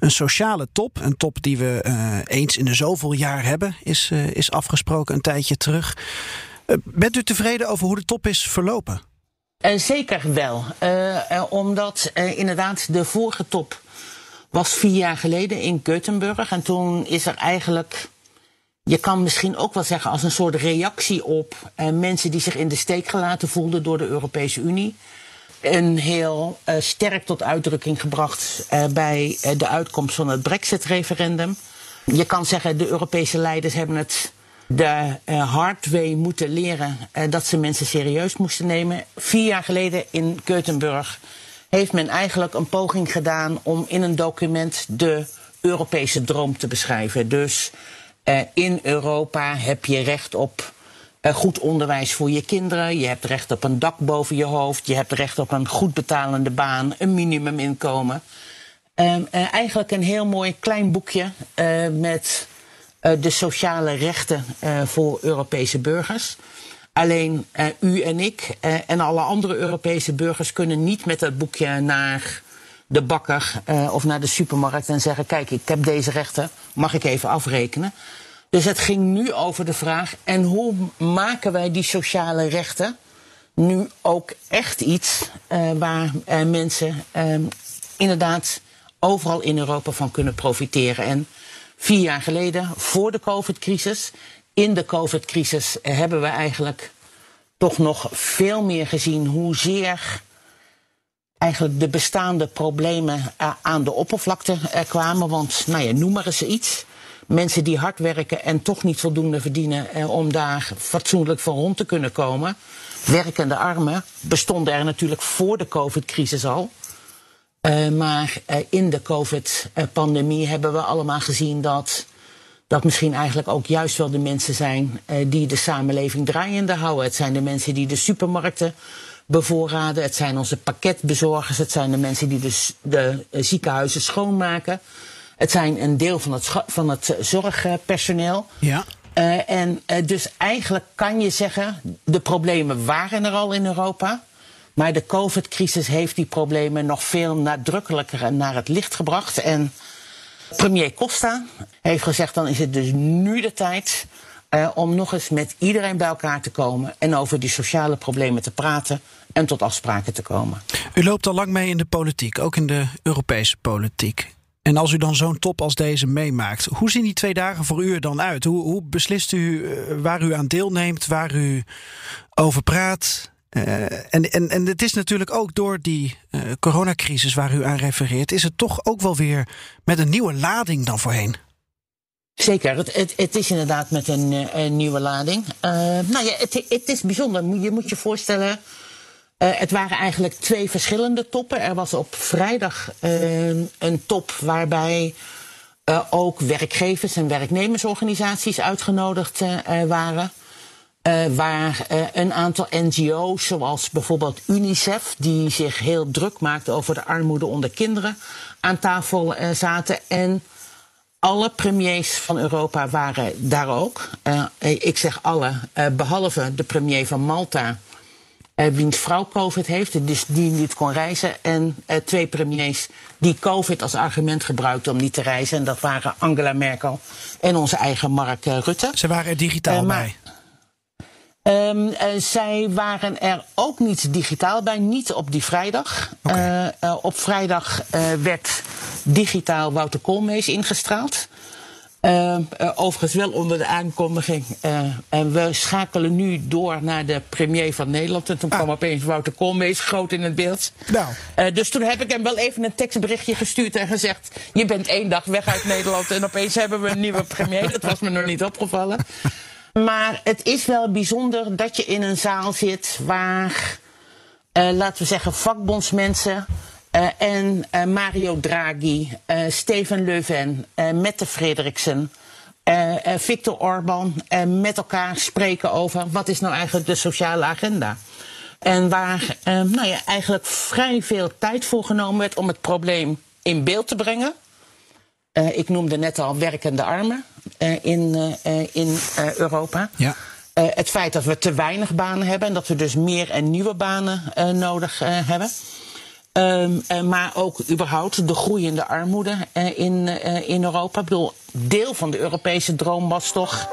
Een sociale top, een top die we eh, eens in de zoveel jaar hebben, is, eh, is afgesproken een tijdje terug. Bent u tevreden over hoe de top is verlopen? Zeker wel. Omdat inderdaad de vorige top was vier jaar geleden in Gothenburg. En toen is er eigenlijk, je kan misschien ook wel zeggen als een soort reactie op eh, mensen die zich in de steek gelaten voelden door de Europese Unie. Een heel eh, sterk tot uitdrukking gebracht eh, bij eh, de uitkomst van het Brexit-referendum. Je kan zeggen, de Europese leiders hebben het de eh, hard way moeten leren eh, dat ze mensen serieus moesten nemen. Vier jaar geleden in Gothenburg heeft men eigenlijk een poging gedaan om in een document de Europese droom te beschrijven. Dus eh, in Europa heb je recht op eh, goed onderwijs voor je kinderen. Je hebt recht op een dak boven je hoofd. Je hebt recht op een goed betalende baan, een minimuminkomen. Ehm, eh, eigenlijk een heel mooi klein boekje met de sociale rechten voor Europese burgers. Alleen eh, u en ik eh, en alle andere Europese burgers kunnen niet met dat boekje naar de bakker eh, of naar de supermarkt en zeggen: Kijk, ik heb deze rechten, mag ik even afrekenen? Dus het ging nu over de vraag: en hoe maken wij die sociale rechten nu ook echt iets waar mensen inderdaad overal in Europa van kunnen profiteren? En vier jaar geleden, voor de COVID-crisis, in de COVID-crisis hebben we eigenlijk toch nog veel meer gezien hoezeer eigenlijk de bestaande problemen eh, aan de oppervlakte eh, kwamen. Want, nou ja, noem maar eens iets. Mensen die hard werken en toch niet voldoende verdienen eh, om daar fatsoenlijk van rond te kunnen komen. Werkende armen bestonden er natuurlijk voor de COVID-crisis al. Maar in de COVID-pandemie hebben we allemaal gezien dat dat misschien eigenlijk ook juist wel de mensen zijn eh, die de samenleving draaiende houden. Het zijn de mensen die de supermarkten bevoorraden. Het zijn onze pakketbezorgers. Het zijn de mensen die de, de eh, ziekenhuizen schoonmaken. Het zijn een deel van het, van het eh, zorgpersoneel. Ja. En dus eigenlijk kan je zeggen, de problemen waren er al in Europa. Maar de COVID-crisis heeft die problemen nog veel nadrukkelijker naar het licht gebracht. En premier Costa heeft gezegd, dan is het dus nu de tijd eh, om nog eens met iedereen bij elkaar te komen en over die sociale problemen te praten en tot afspraken te komen. U loopt al lang mee in de politiek, ook in de Europese politiek. En als u dan zo'n top als deze meemaakt, hoe zien die twee dagen voor u er dan uit? Hoe, hoe beslist u eh, waar u aan deelneemt, waar u over praat? Eh, en, en, en het is natuurlijk ook door die eh, coronacrisis waar u aan refereert, is het toch ook wel weer met een nieuwe lading dan voorheen. Zeker, het, het, het is inderdaad met een, eh, een nieuwe lading. Eh, nou ja, het, het is bijzonder. Je moet je voorstellen, het waren eigenlijk twee verschillende toppen. Er was op vrijdag een top waarbij ook werkgevers en werknemersorganisaties uitgenodigd waren. Eh, waar eh, een aantal NGO's, zoals bijvoorbeeld UNICEF, die zich heel druk maakte over de armoede onder kinderen, aan tafel eh, zaten. En alle premiers van Europa waren daar ook. Ik zeg alle, eh, behalve de premier van Malta, wiens vrouw COVID heeft, dus die niet kon reizen. En twee premiers die COVID als argument gebruikten om niet te reizen. En dat waren Angela Merkel en onze eigen Mark Rutte. Ze waren er digitaal bij. Ehm, eh, zij waren er ook niet digitaal bij, niet op die vrijdag. Eh, eh, op vrijdag werd digitaal Wouter Koolmees ingestraald. Uh, overigens wel onder de aankondiging. En we schakelen nu door naar de premier van Nederland. En toen ah. kwam opeens Wouter Koolmees groot in het beeld. Nou. dus toen heb ik hem wel even een tekstberichtje gestuurd en gezegd... je bent één dag weg uit Nederland en opeens hebben we een nieuwe premier. Dat was me nog niet opgevallen. Maar het is wel bijzonder dat je in een zaal zit waar... laten we zeggen vakbondsmensen uh, en uh, Mario Draghi, Steven Leuven, Mette Frederiksen, Victor Orban met elkaar spreken over wat is nou eigenlijk de sociale agenda. En waar nou ja, eigenlijk vrij veel tijd voor genomen werd om het probleem in beeld te brengen. ik noemde net al werkende armen in, in Europa. Ja. het feit dat we te weinig banen hebben en dat we dus meer en nieuwe banen nodig hebben. Um, maar ook überhaupt de groeiende armoede uh, in, uh, in Europa. Ik bedoel, deel van de Europese droom was toch.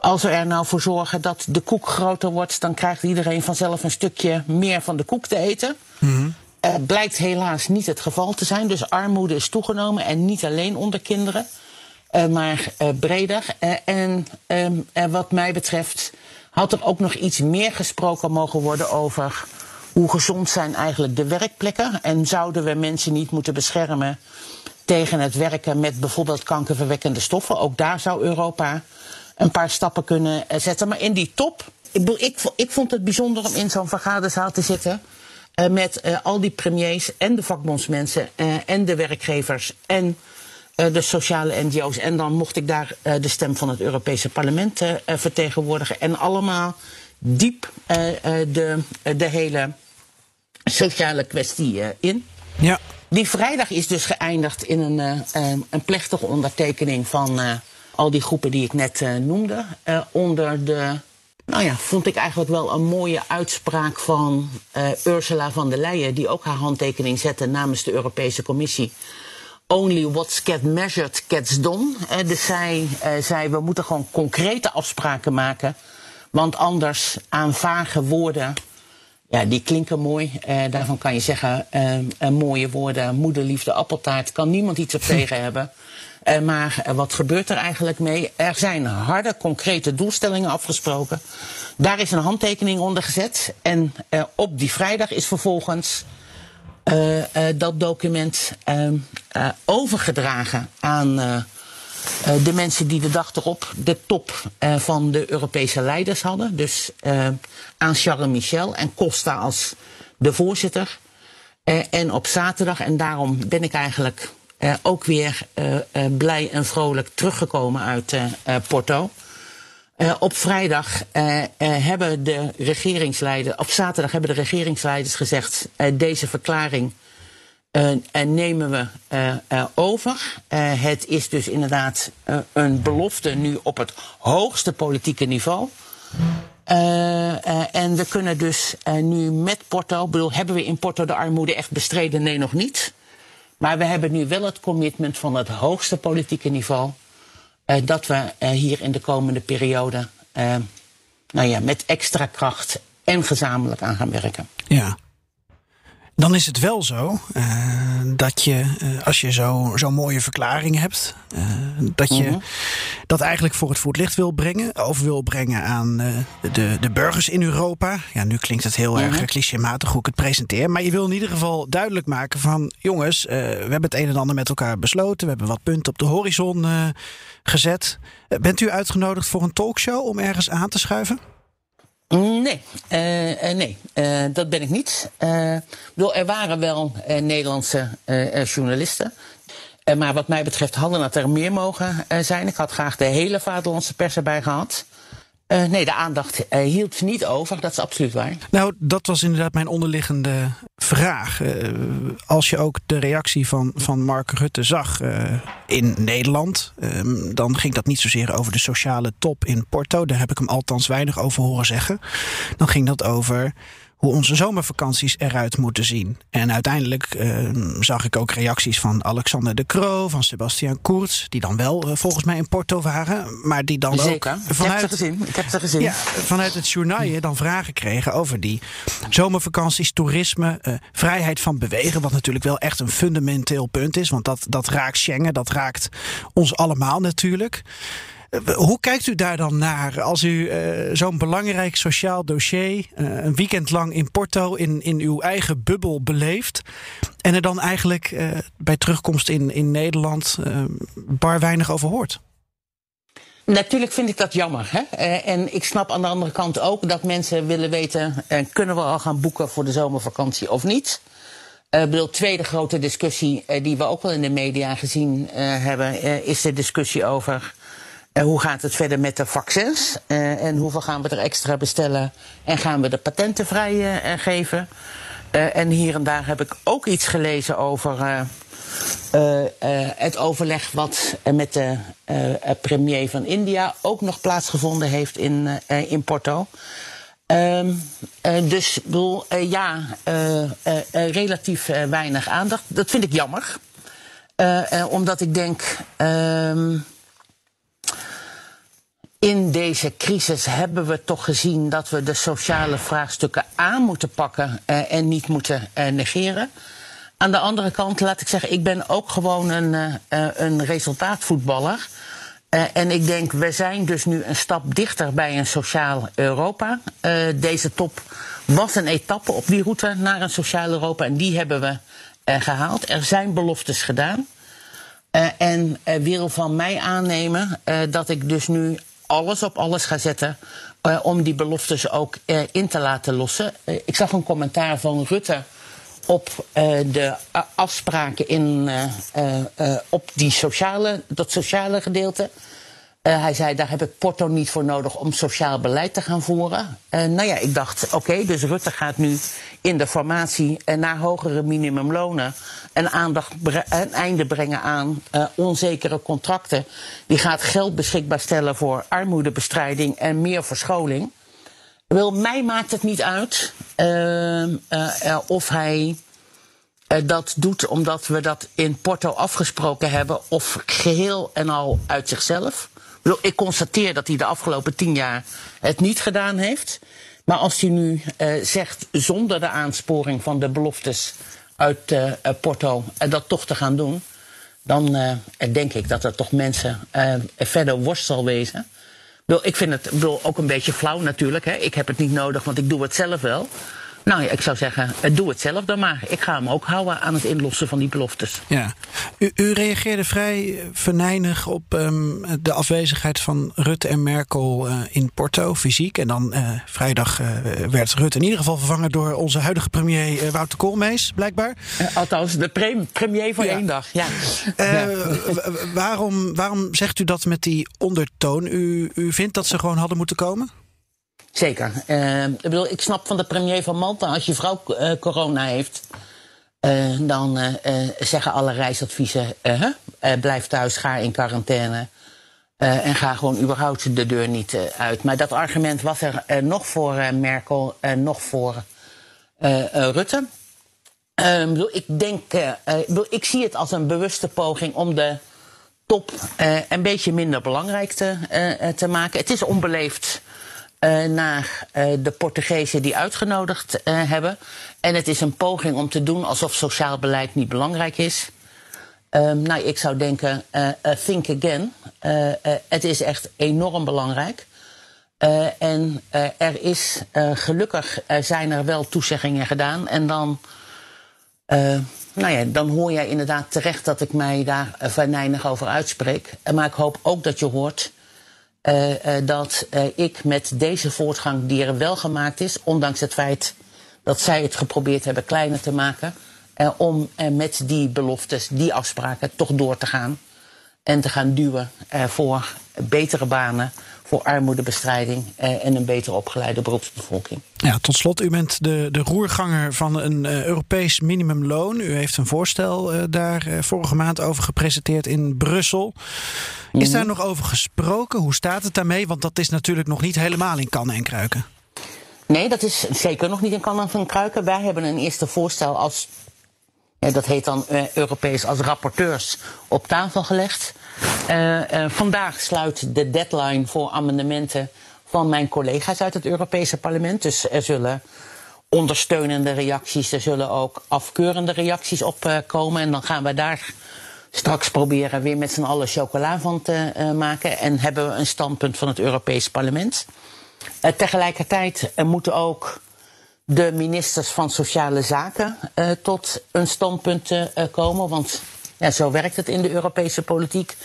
Als we er nou voor zorgen dat de koek groter wordt, dan krijgt iedereen vanzelf een stukje meer van de koek te eten. Mm -hmm. blijkt helaas niet het geval te zijn. Dus armoede is toegenomen en niet alleen onder kinderen, maar breder. en um, wat mij betreft had er ook nog iets meer gesproken mogen worden over hoe gezond zijn eigenlijk de werkplekken? En zouden we mensen niet moeten beschermen tegen het werken met bijvoorbeeld kankerverwekkende stoffen? Ook daar zou Europa een paar stappen kunnen eh, zetten. Maar in die top, ik, ik, vond het bijzonder om in zo'n vergaderzaal te zitten. Met al die premiers en de vakbondsmensen en de werkgevers en de sociale NGO's. En dan mocht ik daar de stem van het Europese parlement vertegenwoordigen. En allemaal diep de, de hele sociale kwestie in. Ja. Die vrijdag is dus geëindigd in een, een plechtige ondertekening van al die groepen die ik net noemde. onder de, nou ja, vond ik eigenlijk wel een mooie uitspraak van Ursula van der Leyen, die ook haar handtekening zette namens de Europese Commissie. Only what's get measured gets done. dus zij zei, we moeten gewoon concrete afspraken maken. Want anders aan vage woorden ja, die klinken mooi. Uh, daarvan kan je zeggen, mooie woorden, moederliefde, appeltaart, kan niemand iets op tegen hebben. Maar wat gebeurt er eigenlijk mee? Er zijn harde, concrete doelstellingen afgesproken. Daar is een handtekening onder gezet. En op die vrijdag is vervolgens dat document overgedragen aan uh, de mensen die de dag erop de top uh, van de Europese leiders hadden. Dus uh, aan Charles Michel en Costa als de voorzitter. en op zaterdag, en daarom ben ik eigenlijk ook weer blij en vrolijk teruggekomen uit Porto. Op vrijdag hebben de regeringsleiders, op zaterdag hebben de regeringsleiders gezegd: deze verklaring nemen we over. het is dus inderdaad een belofte nu op het hoogste politieke niveau. en we kunnen dus nu met Porto, bedoel, hebben we in Porto de armoede echt bestreden? Nee, nog niet. Maar we hebben nu wel het commitment van het hoogste politieke niveau. Dat we hier in de komende periode nou ja, met extra kracht en gezamenlijk aan gaan werken. Ja. Dan is het wel zo uh, dat je, uh, als je zo'n zo mooie verklaring hebt, uh, dat je mhm. dat eigenlijk voor het voetlicht wil brengen, over wil brengen aan de, de burgers in Europa. Ja, nu klinkt het heel erg mhm. clichématig hoe ik het presenteer, maar je wil in ieder geval duidelijk maken van jongens, we hebben het een en ander met elkaar besloten, we hebben wat punten op de horizon gezet. bent u uitgenodigd voor een talkshow om ergens aan te schuiven? Nee, uh, nee uh, dat ben ik niet. Bedoel, er waren wel Nederlandse journalisten. maar wat mij betreft hadden het er meer mogen zijn. Ik had graag de hele vaderlandse pers erbij gehad. Uh, nee, de aandacht uh, hield niet over. Dat is absoluut waar. Nou, dat was inderdaad mijn onderliggende vraag. Uh, als je ook de reactie van, van Mark Rutte zag in Nederland, ehm, dan ging dat niet zozeer over de sociale top in Porto. Daar heb ik hem althans weinig over horen zeggen. Dan ging dat over hoe onze zomervakanties eruit moeten zien. En uiteindelijk eh, zag ik ook reacties van Alexander de Croo, van Sebastian Kurz, die dan wel eh, volgens mij in Porto waren, maar die dan Zeker. ook Ik heb vanuit, ze gezien. Ik heb ze gezien. ja, vanuit het journaal dan vragen kregen over die zomervakanties, toerisme, eh, vrijheid van bewegen, wat natuurlijk wel echt een fundamenteel punt is, want dat, dat raakt Schengen, dat raakt ons allemaal natuurlijk. Eh, Hoe kijkt u daar dan naar als u eh, zo'n belangrijk sociaal dossier eh, een weekend lang in Porto in, in uw eigen bubbel beleeft en er dan eigenlijk bij terugkomst in, in Nederland bar weinig over hoort? Natuurlijk vind ik dat jammer. Hè? En ik snap aan de andere kant ook dat mensen willen weten: kunnen we al gaan boeken voor de zomervakantie of niet? Ik bedoel, tweede grote discussie die we ook wel in de media gezien hebben, is de discussie over eh, hoe gaat het verder met de vaccins Eh, en hoeveel gaan we er extra bestellen en gaan we de patenten vrij eh, eh, geven. En hier en daar heb ik ook iets gelezen over het overleg wat met de premier van India ook nog plaatsgevonden heeft in, in Porto. Ehm, eh, dus bedoel, ja, relatief weinig aandacht. Dat vind ik jammer. Omdat ik denk. ehm, in deze crisis hebben we toch gezien dat we de sociale vraagstukken aan moeten pakken eh, en niet moeten eh, negeren. Aan de andere kant, laat ik zeggen, ik ben ook gewoon een, eh, een resultaatvoetballer. En ik denk, we zijn dus nu een stap dichter bij een sociaal Europa. Deze top was een etappe op die route naar een sociaal Europa. En die hebben we eh, gehaald. Er zijn beloftes gedaan. En eh, wil van mij aannemen dat ik dus nu alles op alles ga zetten. eh, om die beloftes ook eh, in te laten lossen. Eh, ik zag een commentaar van Rutte op de afspraken in, op die sociale, dat sociale gedeelte. Hij zei, daar heb ik Porto niet voor nodig om sociaal beleid te gaan voeren. Nou ja, ik dacht, oké, dus Rutte gaat nu in de formatie eh, naar hogere minimumlonen... en aandacht een einde brengen aan eh, onzekere contracten. Die gaat geld beschikbaar stellen voor armoedebestrijding en meer verscholing. Wel, mij maakt het niet uit ehm, eh, eh, of hij dat doet omdat we dat in Porto afgesproken hebben, of geheel en al uit zichzelf. Ik, ik constateer dat hij de afgelopen tien jaar het niet gedaan heeft. Maar als hij nu eh, zegt, zonder de aansporing van de beloftes uit eh, eh, Porto, dat toch te gaan doen, dan denk ik dat er toch mensen verder worst zal wezen. Ik vind het ook een beetje flauw natuurlijk. Hè. Ik heb het niet nodig, want ik doe het zelf wel. Nou ja, ik zou zeggen, eh, doe het zelf dan maar. Ik ga hem ook houden aan het inlossen van die beloftes. Ja. U, u reageerde vrij venijnig op ehm, de afwezigheid van Rutte en Merkel eh, in Porto, fysiek. En dan eh, vrijdag eh, werd Rutte in ieder geval vervangen door onze huidige premier eh, Wouter Koolmees, blijkbaar. Eh, althans, de pre- premier voor Ja. één dag. Ja. Eh, Ja. waarom, waarom zegt u dat met die ondertoon? U, u vindt dat ze gewoon hadden moeten komen? Zeker. Eh, ik, bedoel, ik snap van de premier van Malta, als je vrouw eh, corona heeft, eh, dan eh, zeggen alle reisadviezen: blijf thuis, ga in quarantaine. en ga gewoon überhaupt de deur niet uit. Maar dat argument was er nog voor Merkel nog voor Rutte. Eh, ik ik, denk, ik, ik zie het als een bewuste poging om de top een beetje minder belangrijk te, te maken. Het is onbeleefd eh, naar eh, de Portugezen die uitgenodigd eh, hebben. En het is een poging om te doen alsof sociaal beleid niet belangrijk is. Ehm, nou, ik zou denken, think again. Het is echt enorm belangrijk. En er is gelukkig zijn er wel toezeggingen gedaan. En dan, nou ja, dan hoor jij inderdaad terecht dat ik mij daar venijnig over uitspreek. Maar ik hoop ook dat je hoort eh, dat eh, ik met deze voortgang die er wel gemaakt is, ondanks het feit dat zij het geprobeerd hebben kleiner te maken, om met die beloftes, die afspraken toch door te gaan. En te gaan duwen voor betere banen, voor armoedebestrijding eh, en een beter opgeleide beroepsbevolking. Ja, tot slot, u bent de, de roerganger van een eh, Europees minimumloon. U heeft een voorstel eh, daar vorige maand over gepresenteerd in Brussel. Is daar nog over gesproken? Hoe staat het daarmee? Want dat is natuurlijk nog niet helemaal in kannen en kruiken. Nee, dat is zeker nog niet in kannen van kruiken. Wij hebben een eerste voorstel als, dat heet dan Europees als rapporteurs, op tafel gelegd. Uh, uh, vandaag sluit de deadline voor amendementen van mijn collega's uit het Europese parlement. Dus er zullen ondersteunende reacties, er zullen ook afkeurende reacties op komen. En dan gaan we daar straks proberen weer met z'n allen chocola van te uh, maken. En hebben we een standpunt van het Europees Parlement. Uh, tegelijkertijd moeten ook de ministers van Sociale Zaken tot een standpunt komen. Want ja, zo werkt het in de Europese politiek.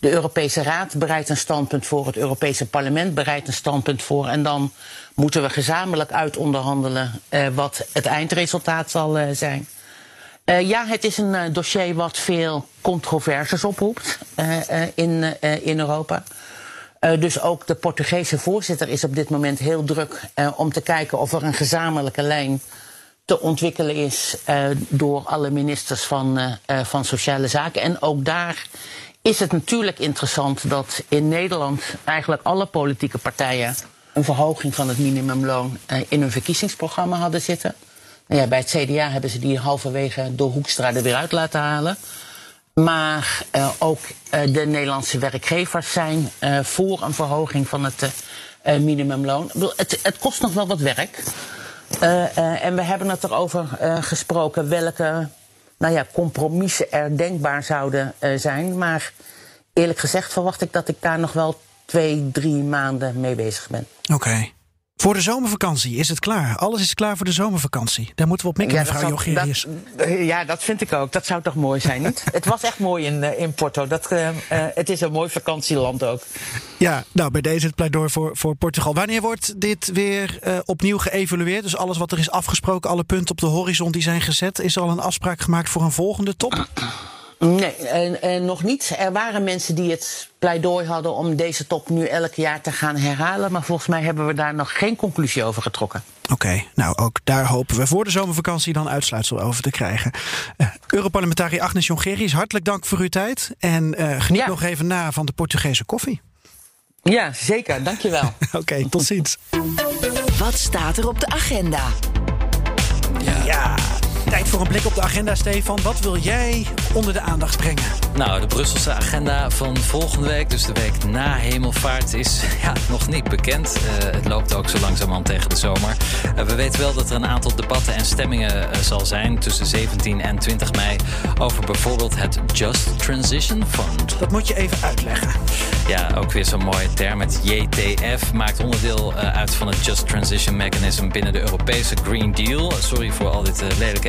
De Europese Raad bereidt een standpunt voor, het Europese Parlement bereidt een standpunt voor. En dan moeten we gezamenlijk uitonderhandelen wat het eindresultaat zal zijn. Uh, ja, het is een uh, dossier wat veel controverses oproept uh, in, in Europa. dus ook de Portugese voorzitter is op dit moment heel druk om te kijken of er een gezamenlijke lijn te ontwikkelen is door alle ministers van, van Sociale Zaken. En ook daar is het natuurlijk interessant dat in Nederland eigenlijk alle politieke partijen een verhoging van het minimumloon in hun verkiezingsprogramma hadden zitten. Nou ja, bij het CDA hebben ze die halverwege door Hoekstra er weer uit laten halen. Maar ook de Nederlandse werkgevers zijn voor een verhoging van het minimumloon. Het, het, kost nog wel wat werk. En we hebben het erover gesproken welke nou ja, compromissen er denkbaar zouden zijn. Maar eerlijk gezegd verwacht ik dat ik daar nog wel twee, drie maanden mee bezig ben. Oké. Voor de zomervakantie is het klaar. Alles is klaar voor de zomervakantie. Daar moeten we op mikken, ja, mevrouw Jogerius. Ja, dat vind ik ook. Dat zou toch mooi zijn, niet? het was echt mooi in, uh, in Porto. Dat, uh, uh, het is een mooi vakantieland ook. Ja, nou, bij deze het pleidooi voor, voor Portugal. Wanneer wordt dit weer opnieuw geëvalueerd? Dus alles wat er is afgesproken, alle punten op de horizon die zijn gezet... is al een afspraak gemaakt voor een volgende top? Nee, en, en nog niet. Er waren mensen die het pleidooi hadden om deze top nu elk jaar te gaan herhalen. Maar volgens mij hebben we daar nog geen conclusie over getrokken. Oké, okay, nou ook daar hopen we voor de zomervakantie dan uitsluitsel over te krijgen. Uh, Europarlementariër Agnes Jongerius, hartelijk dank voor uw tijd. En uh, geniet ja. nog even na van de Portugese koffie. Ja, zeker. Dankjewel. Oké, okay, tot ziens. Wat staat er op de agenda? Ja. ja. Tijd voor een blik op de agenda, Stefan. Wat wil jij onder de aandacht brengen? Nou, de Brusselse agenda van volgende week, dus de week na hemelvaart, is ja, nog niet bekend. Uh, het loopt ook zo langzamerhand tegen de zomer. Uh, we weten wel dat er een aantal debatten en stemmingen uh, zal zijn tussen 17 en 20 mei over bijvoorbeeld het Just Transition Fund. Dat moet je even uitleggen. Ja, ook weer zo'n mooie term. Het JTF maakt onderdeel uit van het Just Transition Mechanism binnen de Europese Green Deal. Sorry voor al dit lelijke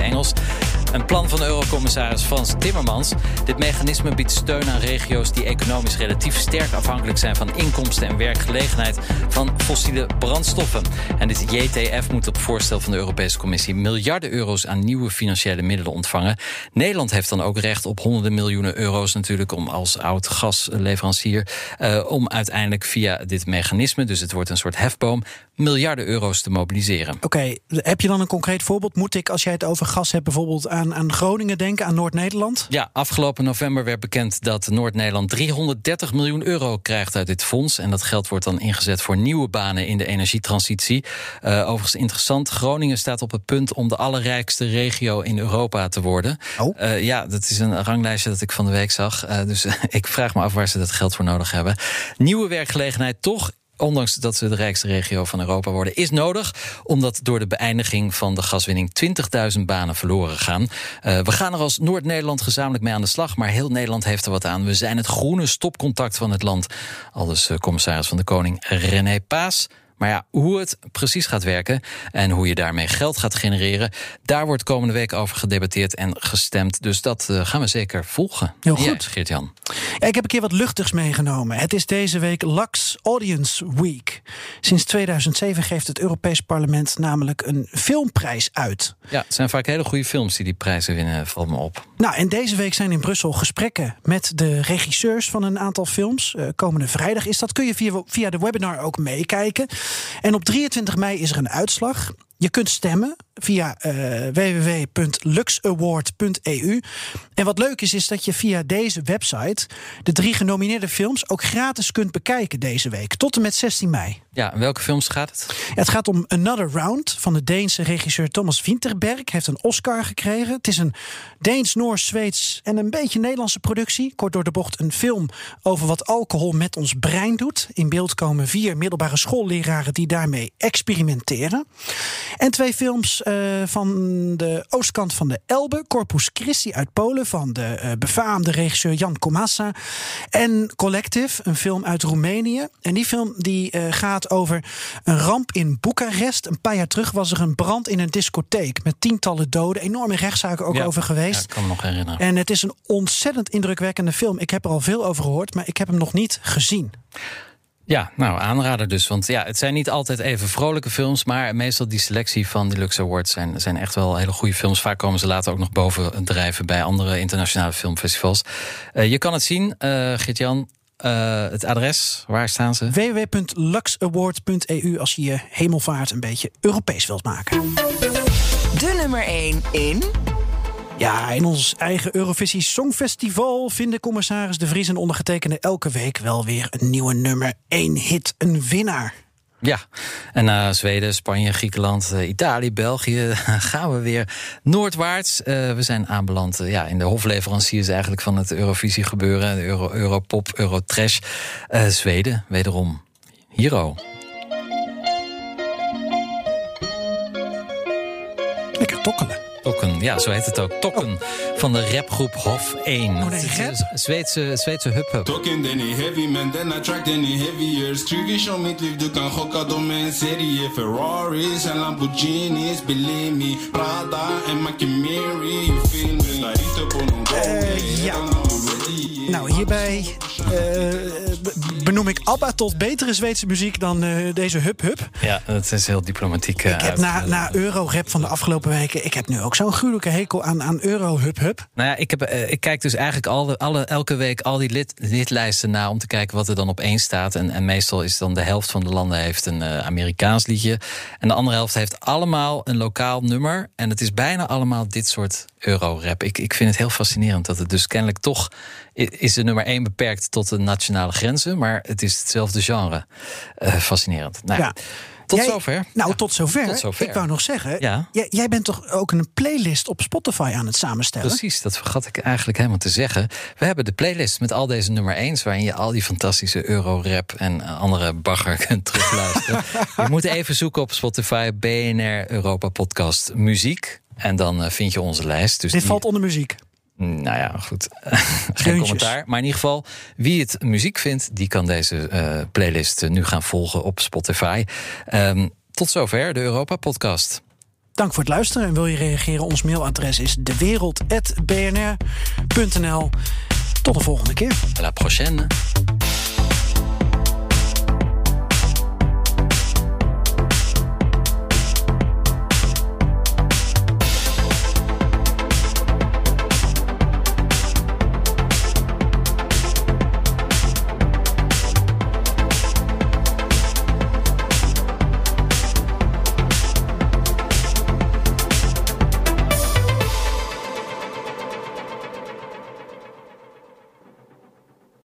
Een plan van Eurocommissaris Frans Timmermans. Dit mechanisme biedt steun aan regio's die economisch relatief sterk afhankelijk zijn van inkomsten en werkgelegenheid van fossiele brandstoffen. En dit JTF moet op voorstel van de Europese Commissie miljarden euro's aan nieuwe financiële middelen ontvangen. Nederland heeft dan ook recht op honderden miljoenen euro's natuurlijk om als oud gasleverancier uh, om uiteindelijk via dit mechanisme, dus het wordt een soort hefboom, miljarden euro's te mobiliseren. Oké, heb je dan een concreet voorbeeld? Moet ik, als jij het over gas hebt, bijvoorbeeld aan, aan Groningen denken, aan Noord-Nederland? Ja, afgelopen november werd bekend dat Noord-Nederland 330 miljoen euro krijgt uit dit fonds. En dat geld wordt dan ingezet voor nieuwe banen in de energietransitie. Uh, overigens interessant, Groningen staat op het punt om de allerrijkste regio in Europa te worden. Oh. Uh, ja, dat is een ranglijstje dat ik van de week zag. Uh, dus ik vraag me af waar ze dat geld voor nodig hebben. Nieuwe werkgelegenheid toch ondanks dat ze de rijkste regio van Europa worden, is nodig. Omdat door de beëindiging van de gaswinning 20.000 banen verloren gaan. Uh, we gaan er als Noord-Nederland gezamenlijk mee aan de slag. Maar heel Nederland heeft er wat aan. We zijn het groene stopcontact van het land. Aldus uh, commissaris van de Koning René Paas. Maar ja, hoe het precies gaat werken en hoe je daarmee geld gaat genereren, daar wordt komende week over gedebatteerd en gestemd. Dus dat uh, gaan we zeker volgen. Heel goed, Geert-Jan. Ja, ik heb een keer wat luchtigs meegenomen. Het is deze week Lux Audience Week. Sinds 2007 geeft het Europees Parlement namelijk een filmprijs uit. Ja, het zijn vaak hele goede films die die prijzen winnen, valt me op. Nou, en deze week zijn in Brussel gesprekken met de regisseurs van een aantal films. Uh, komende vrijdag is dat. Kun je via, via de webinar ook meekijken. En op 23 mei is er een uitslag. Je kunt stemmen via uh, www.luxaward.eu. En wat leuk is, is dat je via deze website de drie genomineerde films ook gratis kunt bekijken deze week. Tot en met 16 mei. Ja, welke films gaat het? het gaat om Another Round van de Deense regisseur Thomas Winterberg. Hij heeft een Oscar gekregen. Het is een Deens, Noors, Zweeds en een beetje Nederlandse productie. Kort door de bocht een film over wat alcohol met ons brein doet. In beeld komen vier middelbare schoolleraren die daarmee experimenteren. En twee films uh, van de oostkant van de Elbe. Corpus Christi uit Polen van de uh, befaamde regisseur Jan Komasa. En Collective, een film uit Roemenië. En die film die uh, gaat over een ramp in Boekarest. Een paar jaar terug was er een brand in een discotheek met tientallen doden. Enorme rechtszaken ook Ja, over geweest. Ja, ik kan me nog herinneren. En het is een ontzettend indrukwekkende film. Ik heb er al veel over gehoord, maar ik heb hem nog niet gezien. Ja, nou, aanrader dus. Want ja, het zijn niet altijd even vrolijke films. Maar meestal die selectie van die Lux Awards zijn, zijn echt wel hele goede films. Vaak komen ze later ook nog boven drijven bij andere internationale filmfestivals. Uh, je kan het zien, uh, Gert-Jan. Uh, het adres, waar staan ze? www.luxaward.eu als je je hemelvaart een beetje Europees wilt maken. De nummer 1 in... Ja, in ons eigen Eurovisie Songfestival vinden commissaris De Vries en ondergetekende elke week wel weer een nieuwe nummer 1 hit, een winnaar. Ja, en na uh, Zweden, Spanje, Griekenland, uh, Italië, België gaan we weer noordwaarts. Uh, we zijn aanbeland ja, in de hofleveranciers eigenlijk van het Eurovisie gebeuren. De Euro, Europop, Eurotrash. Zweden, wederom. Hero. Lekker tokkelen. Tokken, ja, zo heet het ook. Tokken oh. van de rapgroep Hof 1. Oh, nee, rap? Zweedse, Zweedse hub-hub. Tokken är heavy men den attract den är heavier Stryker som mitt liv, du kan chocka dem en serie Ferraris and Lamborghinis, believe me Prada and Macamiri, you feel me? Inte på någon uh, ja. Nou, hierbij uh, benoem ik ABBA tot betere Zweedse muziek dan uh, deze hub-hub. Ja, dat is heel diplomatiek. ik heb na, na Eurorap van de afgelopen weken... ik heb nu ook zo'n gruwelijke hekel aan, aan Euro-hub-hub. Nou ja, ik, heb, uh, ik kijk dus eigenlijk alle, alle, elke week al die lid, lidlijsten na... om te kijken wat er dan op één staat. En, en meestal is dan de helft van de landen heeft een Amerikaans liedje. En de andere helft heeft allemaal een lokaal nummer. En het is bijna allemaal dit soort Euro-rap. Ik, ik vind het heel fascinerend dat het dus kennelijk toch... is de nummer één beperkt tot de nationale grenzen... maar het is hetzelfde genre. Uh, fascinerend. Nou, ja. Tot jij, zover. Nou, tot zover. tot zover. Ik wou nog zeggen, ja. jij, jij, bent toch ook een playlist op Spotify aan het samenstellen? Precies, dat vergat ik eigenlijk helemaal te zeggen. We hebben de playlist met al deze nummer 1's... waarin je al die fantastische Euro-rap en andere bagger kunt terugluisteren. je moet even zoeken op Spotify BNR Europa Podcast Muziek. En dan uh, vind je onze lijst. Dus Dit die... valt onder muziek. Nou ja, goed. Geen commentaar. Maar in ieder geval, wie het muziek vindt, die kan deze uh, playlist nu gaan volgen op Spotify. Um, tot zover de Europa Podcast. Dank voor het luisteren. En wil je reageren? Ons mailadres is dewereld.bnr.nl. Tot de volgende keer. À la prochaine.